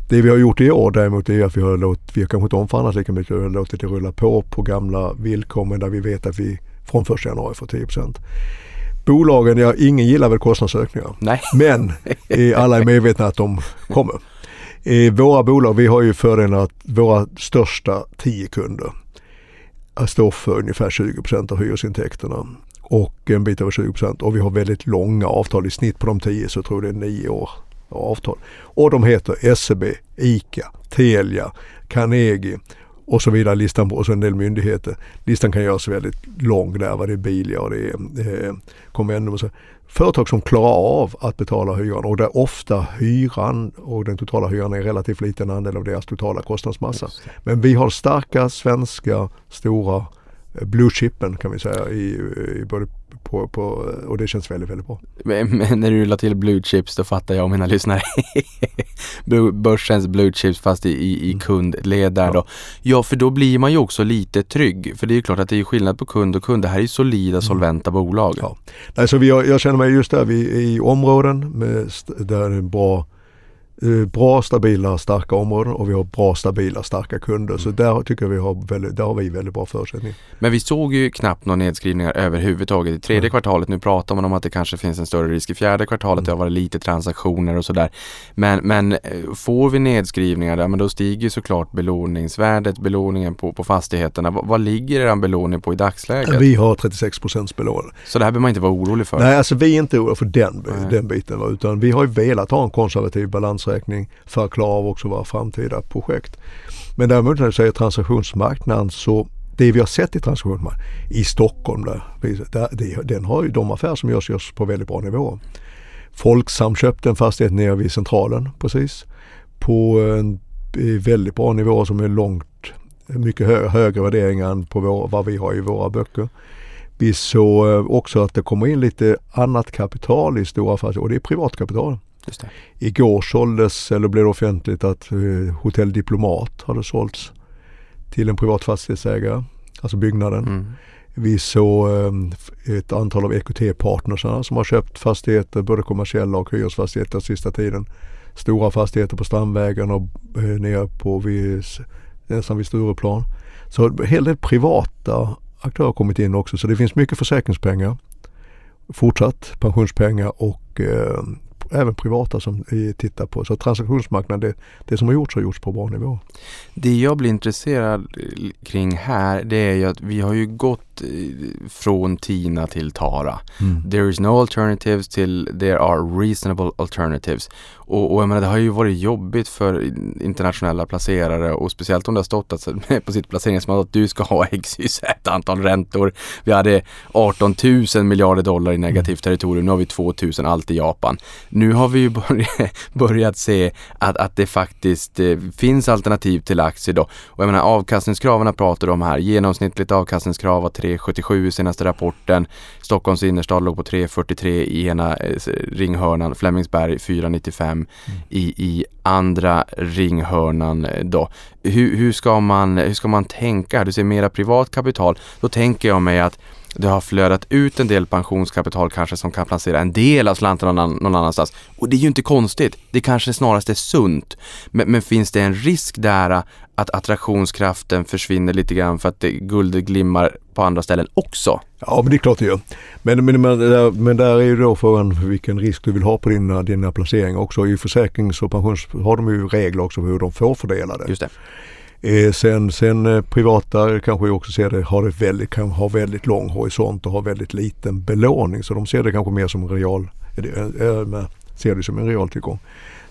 Det vi har gjort i år däremot är att vi har låtit, vi har kanske inte omförhandlat lika mycket, vi har låtit det rulla på på gamla villkor men där vi vet att vi från 1 januari får 10 Bolagen, ja ingen gillar väl kostnadsökningar. Nej. Men eh, alla är medvetna att de kommer. Eh, våra bolag, vi har ju fördelen att våra största tio kunder står för ungefär 20% av hyresintäkterna och en bit över 20 och vi har väldigt långa avtal i snitt på de tio så jag tror det är nio år avtal. Och de heter SEB, ICA, Telia, Carnegie och så vidare listan på och så en del myndigheter. Listan kan göras väldigt lång där vad det är Bilia och det är eh, Convendum och så. Företag som klarar av att betala hyran och där ofta hyran och den totala hyran är en relativt liten andel av deras totala kostnadsmassa. Men vi har starka svenska stora blue chippen kan vi säga i, i både på, på, och det känns väldigt, väldigt bra. Men, men när du la till blue chips då fattar jag och mina lyssnare. Börsens blue chips fast i, i, i mm. kundled där ja. då. Ja, för då blir man ju också lite trygg. För det är ju klart att det är skillnad på kund och kund. Det här är ju solida, mm. solventa mm. bolag. Ja. Nej, så vi har, jag känner mig just där vi, i områden med, där det är bra Eh, bra, stabila, starka områden och vi har bra, stabila, starka kunder. Så där tycker vi har väldigt, där har vi väldigt bra förutsättningar. Men vi såg ju knappt några nedskrivningar överhuvudtaget i tredje mm. kvartalet. Nu pratar man om att det kanske finns en större risk i fjärde kvartalet. Mm. Det har varit lite transaktioner och sådär. Men, men eh, får vi nedskrivningar där, men då stiger såklart belåningsvärdet, belåningen på, på fastigheterna. V vad ligger er belåning på i dagsläget? Vi har 36 procents belåning. Så det här behöver man inte vara orolig för? Nej, alltså vi är inte oroliga för den, den biten. Utan vi har ju velat ha en konservativ balans utsträckning för att klara av också våra framtida projekt. Men däremot när du säger transaktionsmarknaden så det vi har sett i transaktionsmarknaden i Stockholm, där, där, den har ju de affärer som görs, görs på väldigt bra nivå. Folksam köpte en fastighet nere vid Centralen precis på en väldigt bra nivå som är långt mycket hö högre värderingar än på vår, vad vi har i våra böcker. Vi såg eh, också att det kommer in lite annat kapital i stora fastigheter och det är privatkapital. Igår såldes, eller blev det offentligt att eh, Hotell Diplomat hade sålts till en privat fastighetsägare, alltså byggnaden. Mm. Vi såg eh, ett antal av EQT-partnersarna som har köpt fastigheter, både kommersiella och hyresfastigheter sista tiden. Stora fastigheter på Strandvägen och eh, nere på vid, nästan vid Stureplan. Så en hel del privata aktörer har kommit in också så det finns mycket försäkringspengar. Fortsatt pensionspengar och eh, även privata som vi tittar på. Så transaktionsmarknaden, det, det som har gjorts har gjorts på bra nivå. Det jag blir intresserad kring här det är ju att vi har ju gått från TINA till TARA. Mm. There is no alternatives till there are reasonable alternatives. Och, och jag menar, det har ju varit jobbigt för internationella placerare och speciellt om det har stått att, på sitt placeringsmål att du ska ha XYZ antal räntor. Vi hade 18 000 miljarder dollar i negativt territorium, nu har vi 2 000 allt i Japan. Nu har vi ju börjat, börjat se att, att det faktiskt eh, finns alternativ till aktier då. Och jag menar avkastningskraven pratar de här. Genomsnittligt avkastningskrav var 3,77 i senaste rapporten. Stockholms innerstad låg på 3,43 i ena eh, ringhörnan. Flemingsberg 4,95 i, i andra ringhörnan eh, då. Hur, hur, ska man, hur ska man tänka? Du ser mera privat kapital. Då tänker jag mig att det har flödat ut en del pensionskapital kanske som kan placera en del av slantarna någon, någon annanstans. Och det är ju inte konstigt. Det kanske snarast är sunt. Men, men finns det en risk där att attraktionskraften försvinner lite grann för att det, guldet glimmar på andra ställen också? Ja men det är klart det gör. Men, men, men, där, men där är ju då frågan vilken risk du vill ha på dina, dina placeringar också. I försäkrings och pensions har de ju regler också för hur de får fördela det. Just det. Eh, sen, sen eh, privata kanske också ser det, har, det väldigt, kan ha väldigt lång horisont och har väldigt liten belåning. Så de ser det kanske mer som real, eh, eh, ser det som en real tillgång.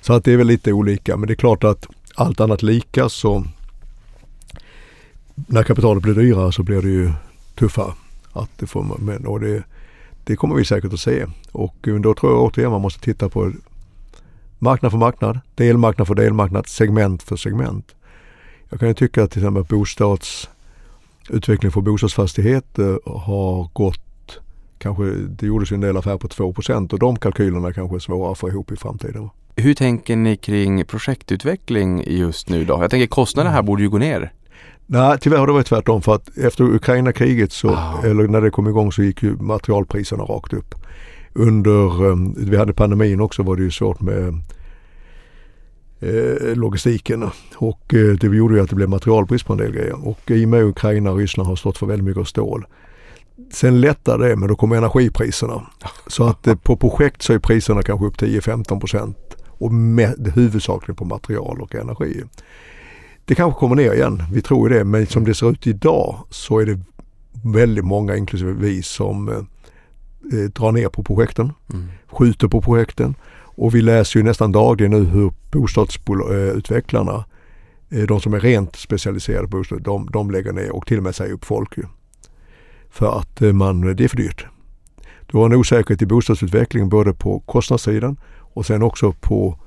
Så att det är väl lite olika men det är klart att allt annat lika så när kapitalet blir dyrare så blir det ju tuffa. Att det får, men, och det, det kommer vi säkert att se. Och eh, då tror jag återigen man måste titta på marknad för marknad, delmarknad för delmarknad, segment för segment. Jag kan ju tycka att till exempel bostadsutveckling för bostadsfastigheter har gått, kanske det gjordes ju en del affärer på 2% och de kalkylerna kanske är svåra att få ihop i framtiden. Hur tänker ni kring projektutveckling just nu då? Jag tänker kostnaderna här borde ju gå ner. Nej, tyvärr har det varit tvärtom för att efter Ukraina-kriget så, Ah. eller när det kom igång så gick ju materialpriserna rakt upp. Under, um, vi hade pandemin också var det ju svårt med eh, logistiken och eh, det gjorde ju att det blev materialbrist på en del grejer. Och i och med Ukraina och Ryssland har stått för väldigt mycket stål. Sen lättade det men då kom energipriserna. Så att eh, på projekt så är priserna kanske upp 10-15 procent och med, huvudsakligen på material och energi. Det kanske kommer ner igen, vi tror ju det. Men som det ser ut idag så är det väldigt många, inklusive vi, som eh, eh, drar ner på projekten, Mm. skjuter på projekten. Och vi läser ju nästan dagligen nu hur bostadsutvecklarna, eh, de som är rent specialiserade på bostad, de, de lägger ner och till och med säger upp folk ju. För att eh, man, det är för dyrt. Du har en osäkerhet i bostadsutvecklingen både på kostnadssidan och sen också på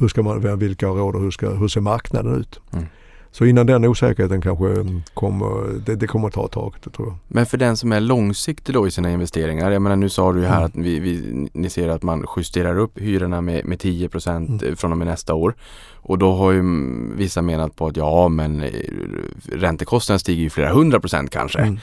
hur ska man, vilka råd och hur, ska, hur ser marknaden ut. Mm. Så innan den osäkerheten kanske mm, kommer, det, det kommer att ta ett tag, det tror jag. Men för den som är långsiktig då i sina investeringar, jag menar nu sa du ju här Mm. att vi, vi, ni ser att man justerar upp hyrorna med, med 10 procent Mm. från och med nästa år. Och då har ju mm, vissa menat på att ja men eh, räntekostnaden stiger ju flera hundra procent kanske. Mm.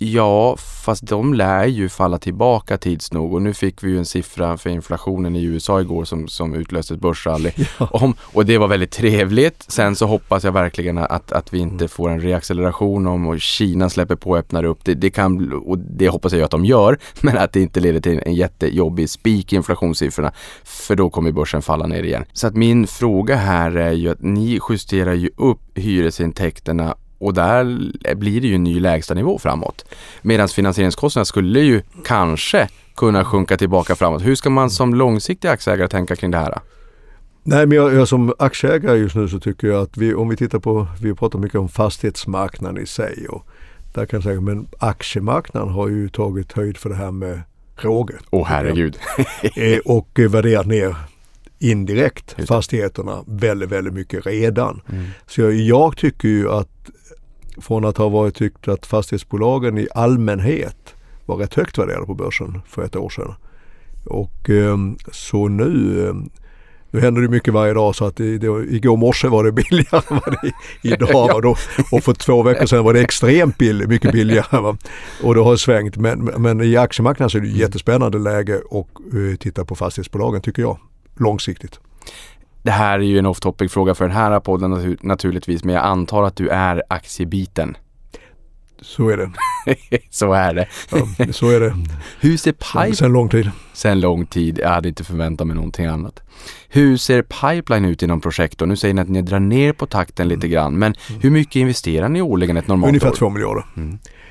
Ja, fast de lär ju falla tillbaka tids nog och nu fick vi ju en siffra för inflationen i USA igår som, som utlöste ett börsrally. Om, och det var väldigt trevligt. Sen så hoppas jag verkligen att, att vi inte får en reacceleration om och Kina släpper på och öppnar upp. Det, det kan, och det hoppas jag att de gör, men att det inte leder till en jättejobbig spik i inflationssiffrorna. För då kommer börsen falla ner igen. Så att min fråga här är ju att ni justerar ju upp hyresintäkterna och där blir det ju en ny lägstanivå framåt. Medan finansieringskostnaderna skulle ju kanske kunna sjunka tillbaka framåt. Hur ska man som långsiktig aktieägare tänka kring det här? Nej men jag, jag som aktieägare just nu så tycker jag att vi, om vi tittar på, vi pratar mycket om fastighetsmarknaden i sig och där kan jag säga, men aktiemarknaden har ju tagit höjd för det här med råge. Åh herregud. Eh, och värderat ner indirekt fastigheterna väldigt, väldigt mycket redan. Mm. Så jag, jag tycker ju att från att ha varit tyckt att fastighetsbolagen i allmänhet var rätt högt värderade på börsen för ett år sedan. Och ehm, så nu, ehm, nu händer det mycket varje dag så att det, det, igår morse var det billigare än vad det idag och, då, och för två veckor sedan var det extremt billigt, mycket billigare. Va? Och det har svängt men, men i aktiemarknaden så är det jättespännande läge och uh, titta på fastighetsbolagen tycker jag långsiktigt. Det här är ju en off topic fråga för den här podden natur- naturligtvis, men jag antar att du är aktiebiten. Så är det. Så är det. Ja, så är det. Hur ser pipe... Sen lång tid. Sen lång tid, jag hade inte förväntat mig någonting annat. Hur ser pipeline ut inom projektorn? Nu säger ni att ni drar ner på takten lite grann, men hur mycket investerar ni årligen ett normalt Ungefär år? 2 miljarder.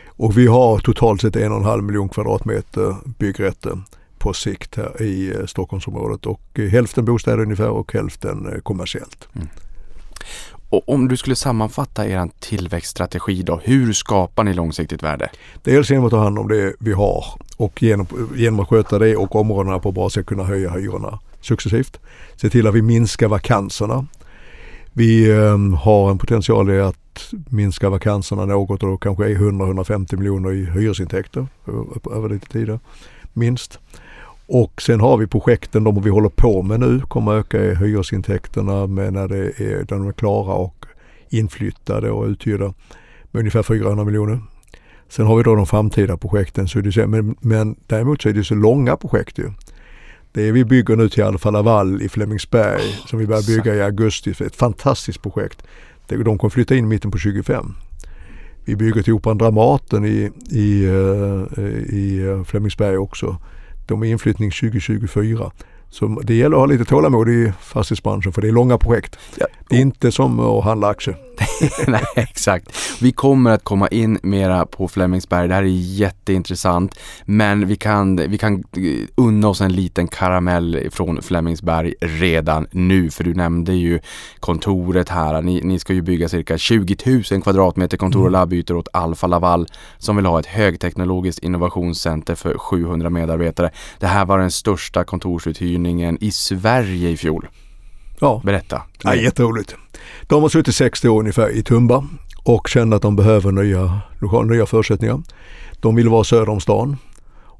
Och vi har totalt sett en och en halv miljon kvadratmeter byggrätter på sikt här i eh, Stockholmsområdet och eh, hälften bostäder ungefär och hälften eh, kommersiellt. Och om du skulle sammanfatta er tillväxtstrategi då, hur skapar ni långsiktigt värde? Dels genom att ta hand om det vi har och genom, genom att sköta det och områdena på bra sätt kunna höja hyrorna successivt. Se till att vi minskar vakanserna. Vi eh, har en potential i att minska vakanserna något och då kanske är 100-150 miljoner i hyresintäkter över lite tider minst. Och sen har vi projekten, de vi håller på med nu, kommer öka hyresintäkterna med när, det är, när de är klara och inflyttade och uthyrda med ungefär 400 miljoner. Sen har vi då de framtida projekten. Så det, men, men däremot så är det så långa projekt ju. Det är, vi bygger nu till Alfa Laval i Flemingsberg som vi börjar bygga i augusti. Ett fantastiskt projekt. De kommer flytta in mitten på 25. Vi bygger till Operan Dramaten i, i, eh, i eh, Flemingsberg också. De är inflyttning 2024. Så det gäller att ha lite tålamod i fastighetsbranschen för det är långa projekt. Ja, Det är inte som att handla aktier. Nej, exakt. Vi kommer att komma in mera på Flemingsberg. Det här är jätteintressant. Men vi kan, vi kan eh, unna oss en liten karamell från Flemingsberg redan nu. För du nämnde ju kontoret här. Ni, ni ska ju bygga cirka 20 000 kvadratmeter kontor och labbytor åt Alfa Laval som vill ha ett högteknologiskt innovationscenter för 700 medarbetare. Det här var den största kontorsuthyrningen i Sverige i fjol. Ja, Berätta. ja jätteroligt. De har suttit 60 år ungefär i Tumba och kände att de behöver nya, nya förutsättningar. De vill vara söder om stan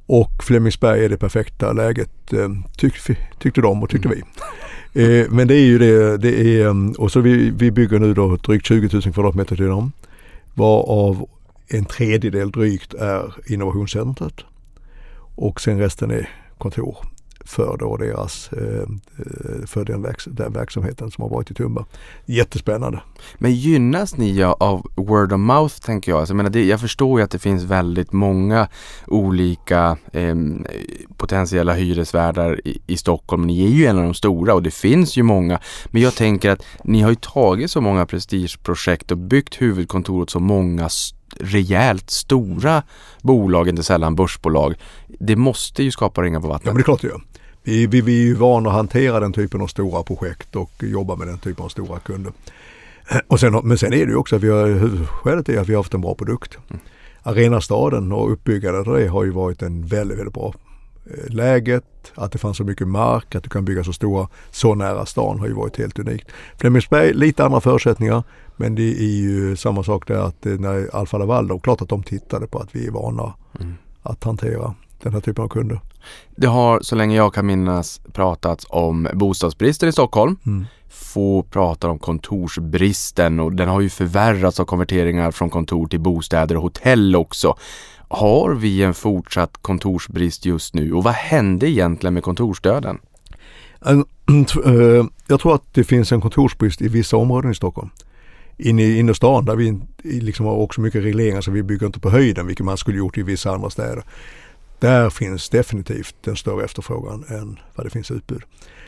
och Flemingsberg är det perfekta läget eh, tyck, tyckte de och tyckte vi. Eh, men det är ju det, det är, eh, och så vi, vi bygger nu då drygt 20 000 kvadratmeter till dem. Varav en tredjedel drygt är innovationscentret och sen resten är kontor för då deras, eh, för den, verks- den verksamheten som har varit i Tumba. Jättespännande. Men gynnas ni av word of mouth tänker jag? Alltså, jag, menar, det, jag förstår ju att det finns väldigt många olika eh, potentiella hyresvärdar i, i Stockholm. Ni är ju en av de stora och det finns ju många. Men jag tänker att ni har ju tagit så många prestigeprojekt och byggt huvudkontor åt så många st- rejält stora bolag, inte sällan börsbolag. Det måste ju skapa ringar på Ja vattnet. men det är klart det gör. Vi, vi, vi är ju vana att hantera den typen av stora projekt och jobba med den typen av stora kunder. Och sen, men sen är det ju också att vi har, huvudskälet är att vi har haft en bra produkt. Arenastaden och uppbyggandet av det har ju varit en väldigt, väldigt bra eh, läget, att det fanns så mycket mark, att du kan bygga så stora, så nära stan har ju varit helt unikt. Flemingsberg, lite andra förutsättningar, men det är ju samma sak där att eh, när Alfa Laval, då, klart att de tittade på att vi är vana att hantera den här typen av kunder. Det har så länge jag kan minnas pratats om bostadsbristen i Stockholm. Mm. Få pratar om kontorsbristen och den har ju förvärrats av konverteringar från kontor till bostäder och hotell också. Har vi en fortsatt kontorsbrist just nu och vad hände egentligen med kontorsdöden? En, eh, jag tror att det finns en kontorsbrist i vissa områden i Stockholm. Inne i innerstan där vi liksom har också mycket regleringar så vi bygger inte på höjden vilket man skulle gjort i vissa andra städer. Där finns definitivt en större efterfrågan än vad det finns utbud.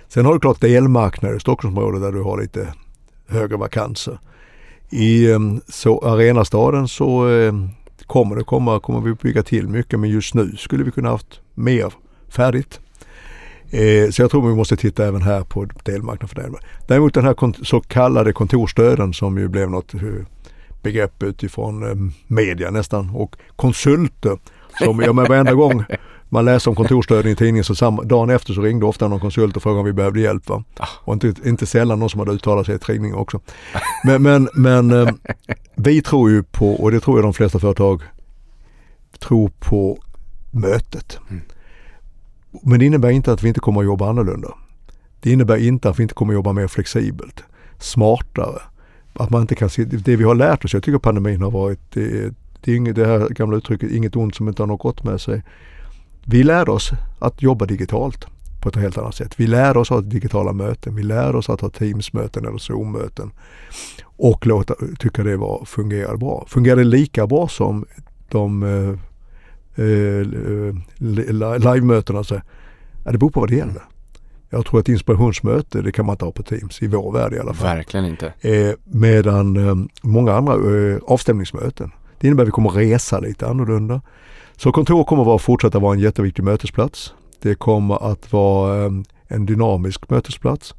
Sen har du klart delmarknader i Stockholmsområdet där du har lite högre vakanser. I ehm, så arenastaden så ehm, kommer det komma, kommer vi bygga till mycket men just nu skulle vi kunna haft mer färdigt. Eh, så jag tror vi måste titta även här på delmarknaden för det. Däremot den här så kallade kontorsstöden som ju blev något eh, begrepp utifrån eh, media nästan och konsulter som, ja men varenda gång man läser om kontorsstöden i tidningen så samma, dagen efter så ringde ofta någon konsult och frågade om vi behövde hjälp. Va? Och inte, inte sällan någon som hade uttalat sig i tidningen också. Men, men, men eh, vi tror ju på, och det tror jag de flesta företag tror på mötet. Men det innebär inte att vi inte kommer att jobba annorlunda. Det innebär inte att vi inte kommer att jobba mer flexibelt, smartare. Att man inte kan se, det vi har lärt oss, jag tycker pandemin har varit, det, det, är inget, det här gamla uttrycket, inget ont som inte har något gott med sig. Vi lärde oss att jobba digitalt på ett helt annat sätt. Vi lärde oss att ha digitala möten, vi lärde oss att ha Teams-möten eller Zoom-möten och låta, tycka det var, fungerade bra. Fungerade lika bra som de eh, eh, eh, li- live-mötena. Så, ja, det beror på vad det gäller. Jag tror att inspirationsmöte det kan man inte ha på Teams, i vår värld i alla fall. Verkligen inte. Eh, medan eh, många andra eh, avstämningsmöten, det innebär att vi kommer resa lite annorlunda. Så kontor kommer att fortsätta vara en jätteviktig mötesplats. Det kommer att vara eh, en dynamisk mötesplats.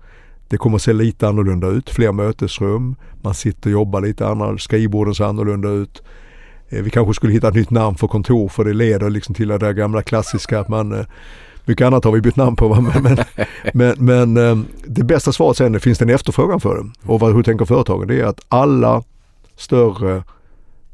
Det kommer att se lite annorlunda ut, fler mötesrum, man sitter och jobbar lite annorlunda, skrivborden ser annorlunda ut. Eh, Vi kanske skulle hitta ett nytt namn för kontor för det leder liksom till det där gamla klassiska att man eh, mycket annat har vi bytt namn på. Va? Men, men, men, men eh, det bästa svaret sen finns det en efterfrågan för det? Och vad, hur tänker företagen? Det är att alla större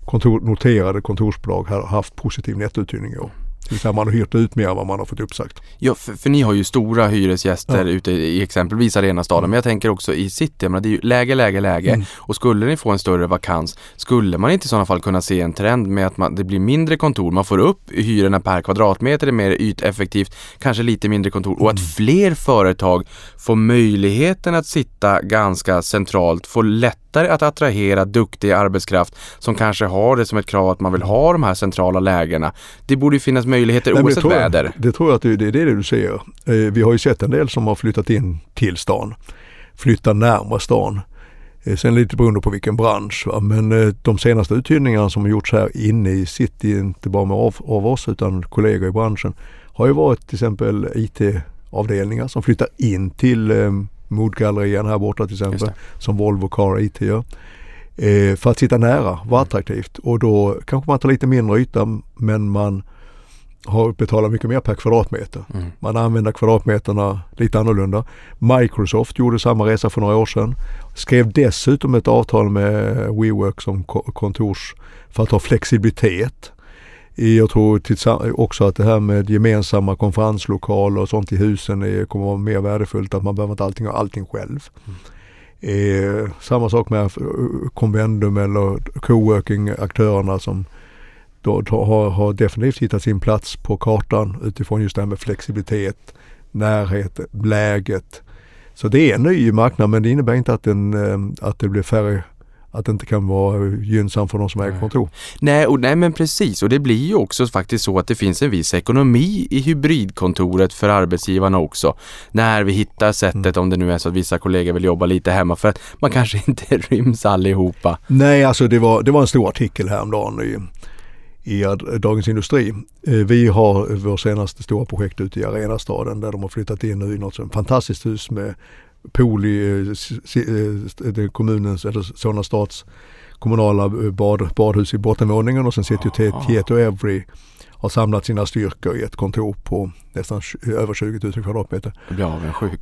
kontor, noterade kontorsbolag har haft positiv nettouthyrning i år. Det vill säga man har hyrt ut mer än vad man har fått uppsagt. Ja, för, för ni har ju stora hyresgäster Ja. ute i exempelvis Arenastaden, men jag tänker också i city, jag menar, det är ju läge, läge, läge. Mm. Och skulle ni få en större vakans, skulle man inte i sådana fall kunna se en trend med att man, det blir mindre kontor, man får upp hyrorna per kvadratmeter, det är mer yteffektivt, kanske lite mindre kontor och att Mm. fler företag får möjligheten att sitta ganska centralt, får lättare att attrahera duktig arbetskraft som kanske har det som ett krav att man vill ha de här centrala lägena. Det borde finnas möjligheter Nej, det oavsett jag- väder. Det tror jag att det, är det du ser. Eh, vi har ju sett en del som har flyttat in till stan. Flyttar närmare stan. Eh, sen lite beroende på vilken bransch. Va? Men eh, de senaste uthyrningarna som har gjorts här inne i city, inte bara med av, av oss utan kollegor i branschen, har ju varit till exempel IT-avdelningar som flyttar in till Modgallerian här borta till exempel. Som Volvo Car IT gör. Eh, för att sitta nära, vara attraktivt. Och då kanske man tar lite mindre yta men man har betalat mycket mer per kvadratmeter. Mm. Man använder kvadratmeterna lite annorlunda. Microsoft gjorde samma resa för några år sedan. Skrev dessutom ett avtal med WeWork som ko- kontors för att ha flexibilitet. Jag tror också att det här med gemensamma konferenslokaler och sånt i husen är, kommer att vara mer värdefullt. Att man behöver inte allting ha allting själv. Eh, samma sak med eh, Convendum eller coworking-aktörerna som då, då har, har definitivt hittat sin plats på kartan utifrån just det här med flexibilitet, närhet, läget. Så det är en ny marknad men det innebär inte att, den, eh, att det blir färre, att det inte kan vara gynnsamt för de som äger kontor. Nej, och, nej men precis och det blir ju också faktiskt så att det finns en viss ekonomi i hybridkontoret för arbetsgivarna också. När vi hittar sättet om det nu är så att vissa kollegor vill jobba lite hemma för att man kanske inte ryms allihopa. Nej, alltså det var, det var en stor artikel häromdagen i, i Dagens Industri. Eh, Vi har vår senaste stora projekt ute i Arenastaden där de har flyttat in nu i något fantastiskt hus med pool i eh, eh, är kommunens, eller Solna stads kommunala eh, bad, badhus i bottenvåningen och sen sitter ju Aha. Tieto Every har samlat sina styrkor i ett kontor på nästan över 20 000 kvadratmeter.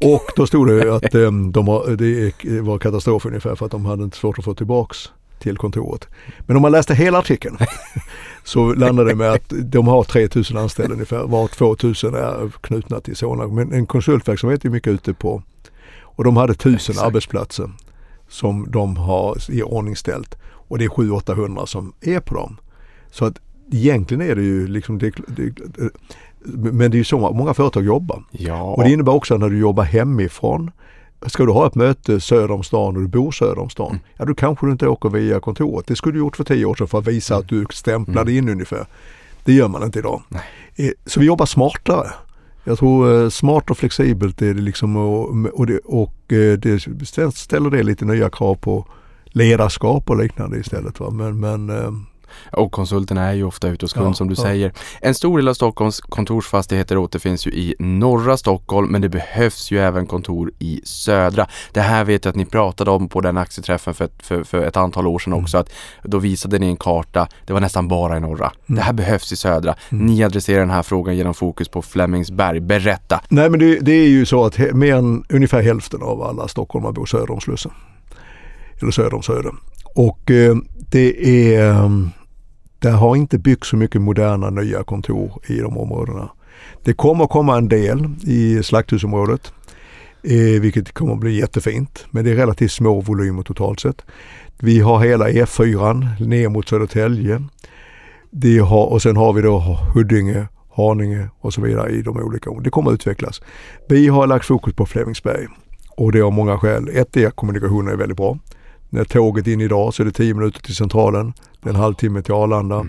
Och då stod det att eh, de har, det var katastrof ungefär för att de hade inte svårt att få tillbaks till kontoret. Men om man läste hela artikeln så landade det med att de har 3000 anställda ungefär, var 2000 är knutna till Solna. Men en konsultverksamhet är mycket ute på och de hade 1000 Exakt. arbetsplatser som de har i ordningställt och det är 700-800 som är på dem. Så att egentligen är det ju liksom det, det, men det är ju så många företag jobbar. Ja, Och det innebär också att när du jobbar hemifrån, ska du ha ett möte söder om stan och du bor söder om stan, Mm. ja då kanske du inte åker via kontoret. Det skulle du gjort för tio år sedan för att visa att du stämplade in ungefär. Det gör man inte idag. Mm. Nej. Eh, Så vi jobbar smartare. Jag tror eh, smart och flexibelt är det liksom och, och, det, och eh, det ställer det lite nya krav på ledarskap och liknande istället. Va? Men, men eh, och konsulterna är ju ofta ute hos kund Ja, som du ja. säger. En stor del av Stockholms kontorsfastigheter återfinns ju i norra Stockholm men det behövs ju även kontor i södra. Det här vet jag att ni pratade om på den aktieträffen för ett, för, för ett antal år sedan Mm. också. Att då visade ni en karta, det var nästan bara i norra. Mm. Det här behövs i södra. Ni adresserar den här frågan genom fokus på Flemingsberg. Berätta! Nej men det, det är ju så att mer än ungefär hälften av alla stockholmare bor söder om Slussen. Eller söder om Söder. Och eh, det är, eh, det har inte byggts så mycket moderna nya kontor i de områdena. Det kommer komma en del i slakthusområdet. Eh, vilket kommer att bli jättefint. Men det är relativt små volymer totalt sett. Vi har hela E4 ner mot Södertälje. Det har, och sen har vi då Huddinge, Haninge och så vidare i de olika områdena. Det kommer att utvecklas. Vi har lagt fokus på Flemingsberg och det av många skäl. Ett är att kommunikationen är väldigt bra. När tåget in idag så är det 10 minuter till centralen. Det är en halvtimme till Arlanda.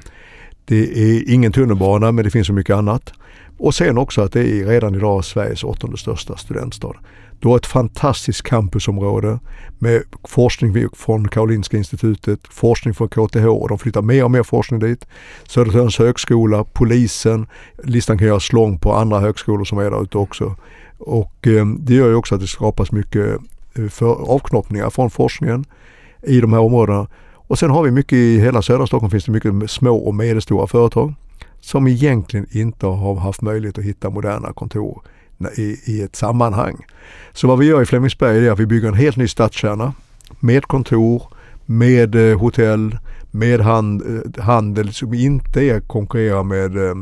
Det är ingen tunnelbana men det finns så mycket annat. Och sen också att det är redan idag Sveriges åttonde största studentstad. Du har ett fantastiskt campusområde med forskning från Karolinska institutet, forskning från KTH och de flyttar mer och mer forskning dit. Södertörns högskola, polisen, listan kan göras lång på andra högskolor som är där ute också. Och eh, det gör ju också att det skapas mycket eh, för avknoppningar från forskningen i de här områdena. Och sen har vi mycket i hela södra Stockholm finns det mycket små och medelstora företag som egentligen inte har haft möjlighet att hitta moderna kontor i, i ett sammanhang. Så vad vi gör i Flemingsberg är att vi bygger en helt ny stadskärna med kontor, med eh, hotell, med hand, eh, handel som inte är konkurrerar med eh,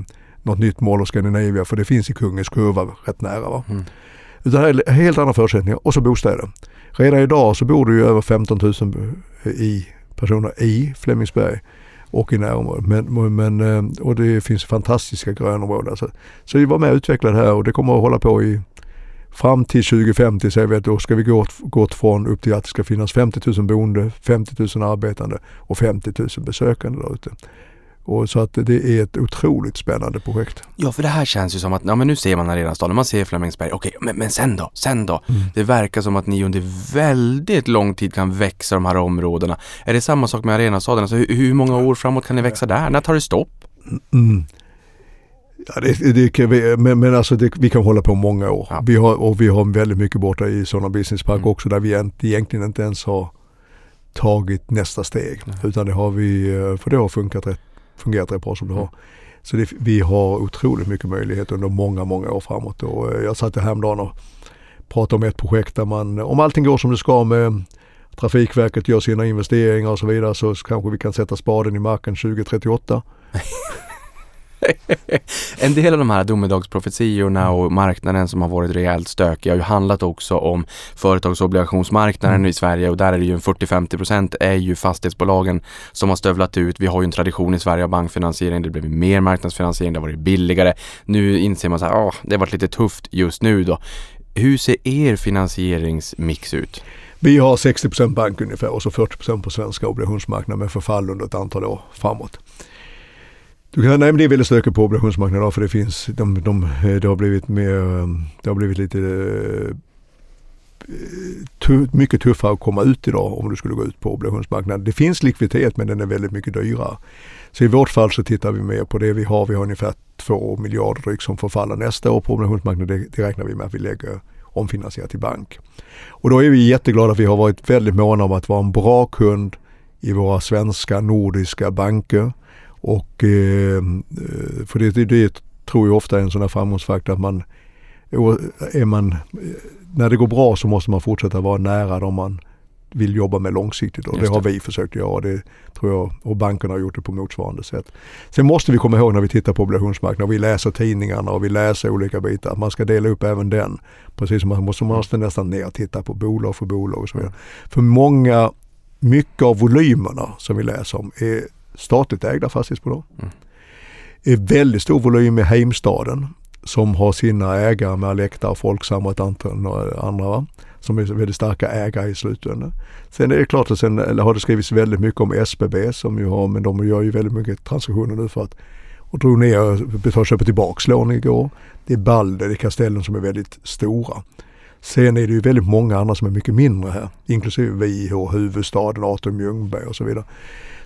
något nytt Mall of Scandinavia för det finns i Kungens Kurva rätt nära. Va? Mm. Det är helt andra förutsättningar och så bostäder. Redan idag så bor det ju över 15 000 i personer i Flemingsberg och i närområdet. Men, men, eh, och det finns fantastiska grönområden. Så, så vi var med och utvecklade det här och det kommer att hålla på i fram till 2050 säger vi att då ska vi gå gått från upp till att det ska finnas 50 000 boende, 50 000 arbetande och 50 000 besökande där ute. Och så att det är ett otroligt spännande projekt. Ja, för det här känns ju som att, ja men nu ser man Arenastaden, man ser Flemingsberg, okej, men, men sen då? Sen då? Det verkar som att ni under väldigt lång tid kan växa de här områdena. Är det samma sak med Arenastaden? Alltså, hur, hur många år framåt kan ni växa där? När tar det stopp? Mm. Ja, det, det kan vi, men men alltså det, vi kan hålla på många år. Ja. Vi har, och vi har väldigt mycket borta i sådana business park Mm. också där vi egent- egentligen inte ens har tagit nästa steg. Utan det har vi, eh, för det har funkat rätt, fungerat rätt bra som det har. Så det, vi har otroligt mycket möjlighet under många, många år framåt. Och eh, jag satt häromdagen och pratade om ett projekt där man, om allting går som det ska med Trafikverket gör sina investeringar och så vidare så kanske vi kan sätta spaden i marken 2038. En del av de här domedagsprofetiorna och marknaden som har varit rejält stökig har ju handlat också om företagsobligationsmarknaden i Sverige och där är det ju en 40-50% är ju fastighetsbolagen som har stövlat ut. Vi har ju en tradition i Sverige av bankfinansiering. Det blev mer marknadsfinansiering, det har varit billigare. Nu inser man så här, åh, det har varit lite tufft just nu då. Hur ser er finansieringsmix ut? Vi har 60 bank ungefär och så 40% på svenska obligationsmarknaden med förfall under ett antal år framåt. Du kan, nej men det är väldigt stökigt på obligationsmarknaden idag för det finns, de, de, det har blivit mer, eh, det har blivit lite eh, mycket tuffare att komma ut idag om du skulle gå ut på obligationsmarknaden. Det finns likviditet men den är väldigt mycket dyrare. Så i vårt fall så tittar vi mer på det vi har. Vi har ungefär 2 miljarder drygt som förfaller nästa år på obligationsmarknaden. Det, det räknar vi med att vi lägger omfinansierat till bank. Och då är vi jätteglada att vi har varit väldigt måna om att vara en bra kund i våra svenska nordiska banker. Och eh, för det, det, det tror jag ofta är en sån här framgångsfaktor att man är man, när det går bra så måste man fortsätta vara nära dem man vill jobba med långsiktigt och Just det har det. vi försökt göra det tror jag och bankerna har gjort det på motsvarande sätt. Sen måste vi komma ihåg när vi tittar på obligationsmarknaden och vi läser tidningarna och vi läser olika bitar att man ska dela upp även den. Precis som man måste, man måste nästan ner och titta på bolag för bolag och så vidare. För många, mycket av volymerna som vi läser om är statligt ägda fastighetsbolag. Mm. är väldigt stor volym i Heimstaden som har sina ägare med Alecta, Folksam och ett antal andra va? som är väldigt starka ägare i slutändan. Sen är det klart att sen har det skrivits väldigt mycket om SBB som ju har, men de gör ju väldigt mycket transaktioner nu för att och drog ner och köpa tillbaks lån igår. Det är Balder, det är Castellum som är väldigt stora. Sen är det ju väldigt många andra som är mycket mindre här, inklusive vi och huvudstaden, Atrium Ljungberg och så vidare.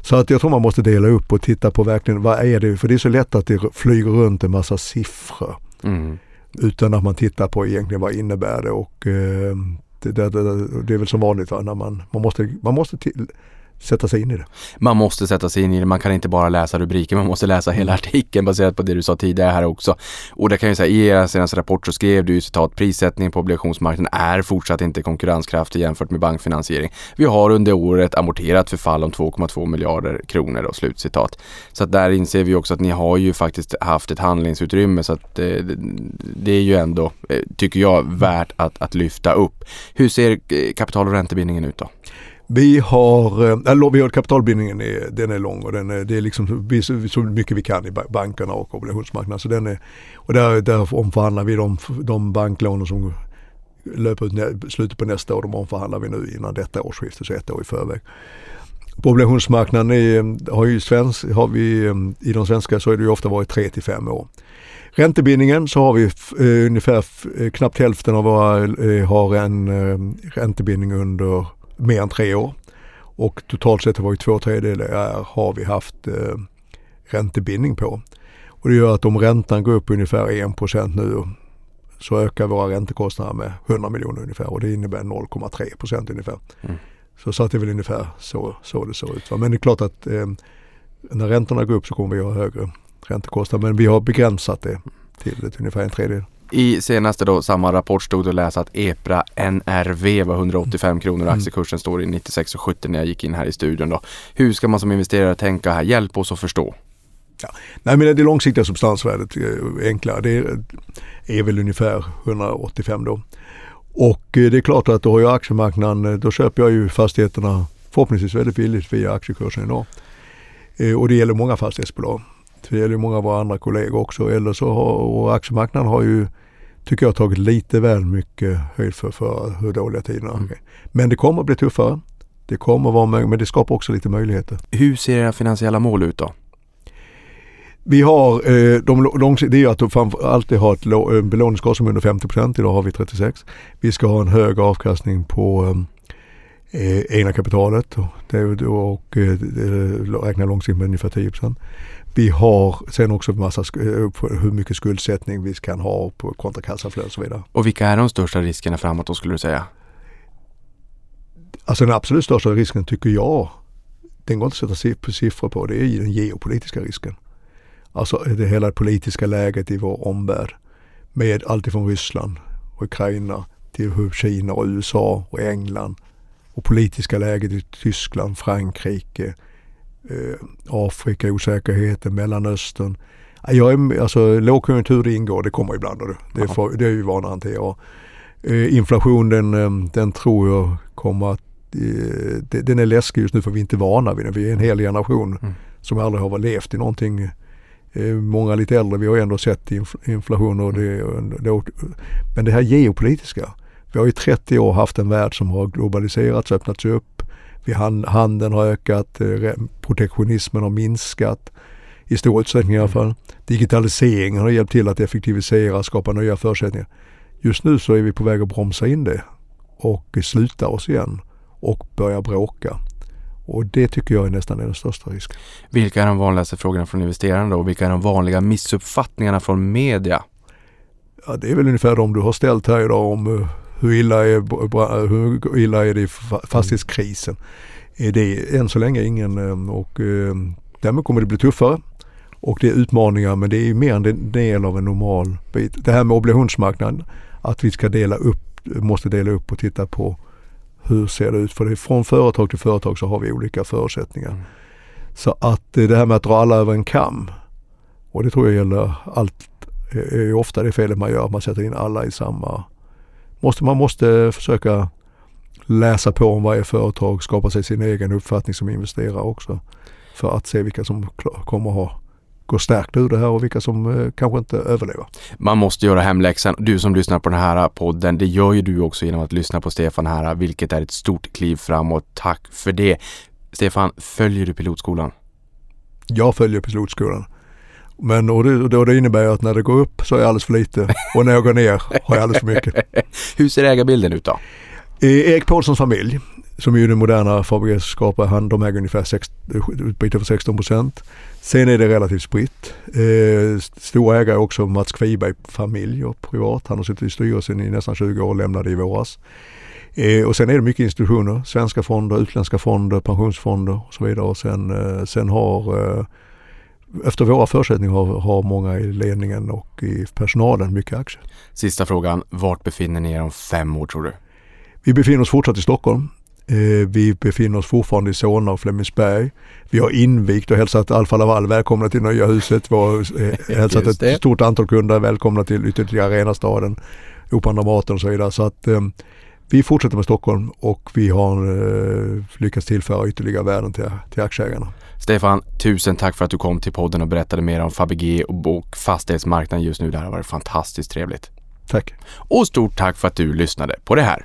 Så att jag tror man måste dela upp och titta på verkligen vad är det, för det är så lätt att det flyger runt en massa siffror. Mm. Utan att man tittar på egentligen vad innebär det och eh, det, det, det, det är väl som vanligt va? när man, man måste, man måste till, sätta sig in i det. Man måste sätta sig in i det, man kan inte bara läsa rubriken, man måste läsa hela artikeln baserat på det du sa tidigare här också. Och det kan ju säga, i er senaste rapport så skrev du ju citat, prissättningen på obligationsmarknaden är fortsatt inte konkurrenskraftig jämfört med bankfinansiering. Vi har under året amorterat förfall om 2,2 miljarder kronor och slutcitat. Så att där inser vi också att ni har ju faktiskt haft ett handlingsutrymme så att eh, det är ju ändå, eh, tycker jag, värt att, att lyfta upp. Hur ser eh, kapital och räntebindningen ut då? Vi har, eh, eller vi har kapitalbindningen, är, den är lång och den är, det är liksom så, så mycket vi kan i bankerna och obligationsmarknaden. Så den är, och där, där omförhandlar vi de, de banklånen som löper ut slutet på nästa år, de omförhandlar vi nu innan detta årsskifte, så ett år i förväg. På obligationsmarknaden är, eh, har ju svensk, har vi, eh, i de svenska så har det ju ofta varit 3 till 5 år. Räntebindningen så har vi eh, ungefär eh, knappt hälften av våra eh, har en eh, räntebindning under mer än tre år. Och totalt sett har vi två tredjedelar har vi haft eh, räntebindning på. Och det gör att om räntan går upp ungefär 1% nu så ökar våra räntekostnader med 100 miljoner ungefär och det innebär 0,3 procent ungefär. Mm. Så, så att det är väl ungefär så, så det ser ut. Men det är klart att eh, när räntorna går upp så kommer vi ha högre räntekostnader men vi har begränsat det till, till ungefär en tredjedel. I senaste då, samma rapport stod det att läsa att EPRA NRV var 185 kronor och mm. aktiekursen står i 96,70 när jag gick in här i studion. Då. Hur ska man som investerare tänka här? Hjälp oss att förstå. Ja. Nej men det långsiktiga substansvärdet är enklare. Det är, är väl ungefär 185 då. Och eh, det är klart att då har jag aktiemarknaden, eh, då köper jag ju fastigheterna förhoppningsvis väldigt billigt via aktiekursen idag. Eh, och det gäller många fastighetsbolag. Det gäller många av våra andra kollegor också. Eller så har, och aktiemarknaden har ju, tycker jag, tagit lite väl mycket höjd för, för hur dåliga tiderna mm. Men det kommer att bli tuffare. Det kommer att vara men det skapar också lite möjligheter. Hur ser era finansiella mål ut då? Vi har, eh, de långsiktiga, det är att framför alltid ha ett belåningsgrad som är under 50% idag har vi 36. Vi ska ha en hög avkastning på eh, egna kapitalet och, det, och eh, räkna långsiktigt med ungefär 10 vi har sen också massa, eh, hur mycket skuldsättning vi kan ha på kontra kassaflöde och så vidare. Och vilka är de största riskerna framåt då skulle du säga? Alltså den absolut största risken tycker jag, den går inte att sätta siffror på, det är den geopolitiska risken. Alltså det hela politiska läget i vår omvärld. Med allt ifrån Ryssland och Ukraina till hur Kina och USA och England och politiska läget i Tyskland, Frankrike, eh, Afrika, osäkerheten, Mellanöstern. Jag är, alltså, lågkonjunktur ingår, det kommer ibland. Och det, är, för, det är vi vana att hantera. Eh, inflation den, eh, den tror jag kommer att eh, den är läskig just nu för vi är inte vana vid den. Vi är en hel generation mm. som aldrig har levt i någonting. Eh, många lite äldre, vi har ändå sett inflation och det, det, men det här geopolitiska. Vi har i 30 år haft en värld som har globaliserats, öppnats upp handeln har ökat, eh, protektionismen har minskat i stor utsträckning i alla fall. Digitaliseringen har hjälpt till att effektivisera, skapa nya förutsättningar. Just nu så är vi på väg att bromsa in det och sluta oss igen och börja bråka. Och det tycker jag är nästan den största risken. Vilka är de vanligaste frågorna från investerarna då? Vilka är de vanliga missuppfattningarna från media? Ja, det är väl ungefär de du har ställt här idag om eh, hur illa är, hur illa är det i fastighetskrisen? Är det än så länge ingen eh, och eh, därmed kommer det bli tuffare. Och det är utmaningar men det är mer en del av en normal bit. Det här med obligationsmarknaden, att vi ska dela upp, måste dela upp och titta på hur ser det ut? För det är från företag till företag så har vi olika förutsättningar. Mm. Så att det här med att dra alla över en kam och det tror jag gäller allt, är ju ofta det felet man gör, man sätter in alla i samma måste, man måste försöka läsa på om varje företag, skapa sig sin egen uppfattning som investerare också. För att se vilka som kommer ha gå stärkt ur det här och vilka som eh, kanske inte överlever. Man måste göra hemläxan. Du som lyssnar på den här podden, det gör ju du också genom att lyssna på Stefan här, vilket är ett stort kliv framåt. Tack för det. Stefan, följer du pilotskolan? Jag följer pilotskolan Men och det, och det innebär att när det går upp så är jag alldeles för lite och när jag går ner har jag alldeles för mycket. Hur ser ägarbilden ut då? Erik Paulssons familj, som är ju den moderna han, de äger ungefär sex, bit över 16 procent. Sen är det relativt spritt. Eh, stora ägare är också Mats Kviberg familj och privat. Han har suttit i styrelsen i nästan 20 år och lämnade i våras. Eh, och sen är det mycket institutioner, svenska fonder, utländska fonder, pensionsfonder och så vidare. Och sen, eh, sen har eh, efter våra förutsättningar har, har många i ledningen och i personalen mycket aktier. Sista frågan, vart befinner ni er om fem år tror du? Vi befinner oss fortsatt i Stockholm. Eh, vi befinner oss fortfarande i Solna och Flemingsberg. Vi har invigt och hälsat Alfa Laval välkomna till nya huset. Vi har eh, hälsat ett stort antal kunder välkomna till ytterligare Arenastaden, Operan Dramaten och så vidare. Så att, eh, vi fortsätter med Stockholm och vi har eh, lyckats tillföra ytterligare värden till, till aktieägarna. Stefan, tusen tack för att du kom till podden och berättade mer om Fabege och bok fastighetsmarknaden just nu. Det här har varit fantastiskt trevligt. Tack! Och stort tack för att du lyssnade på det här.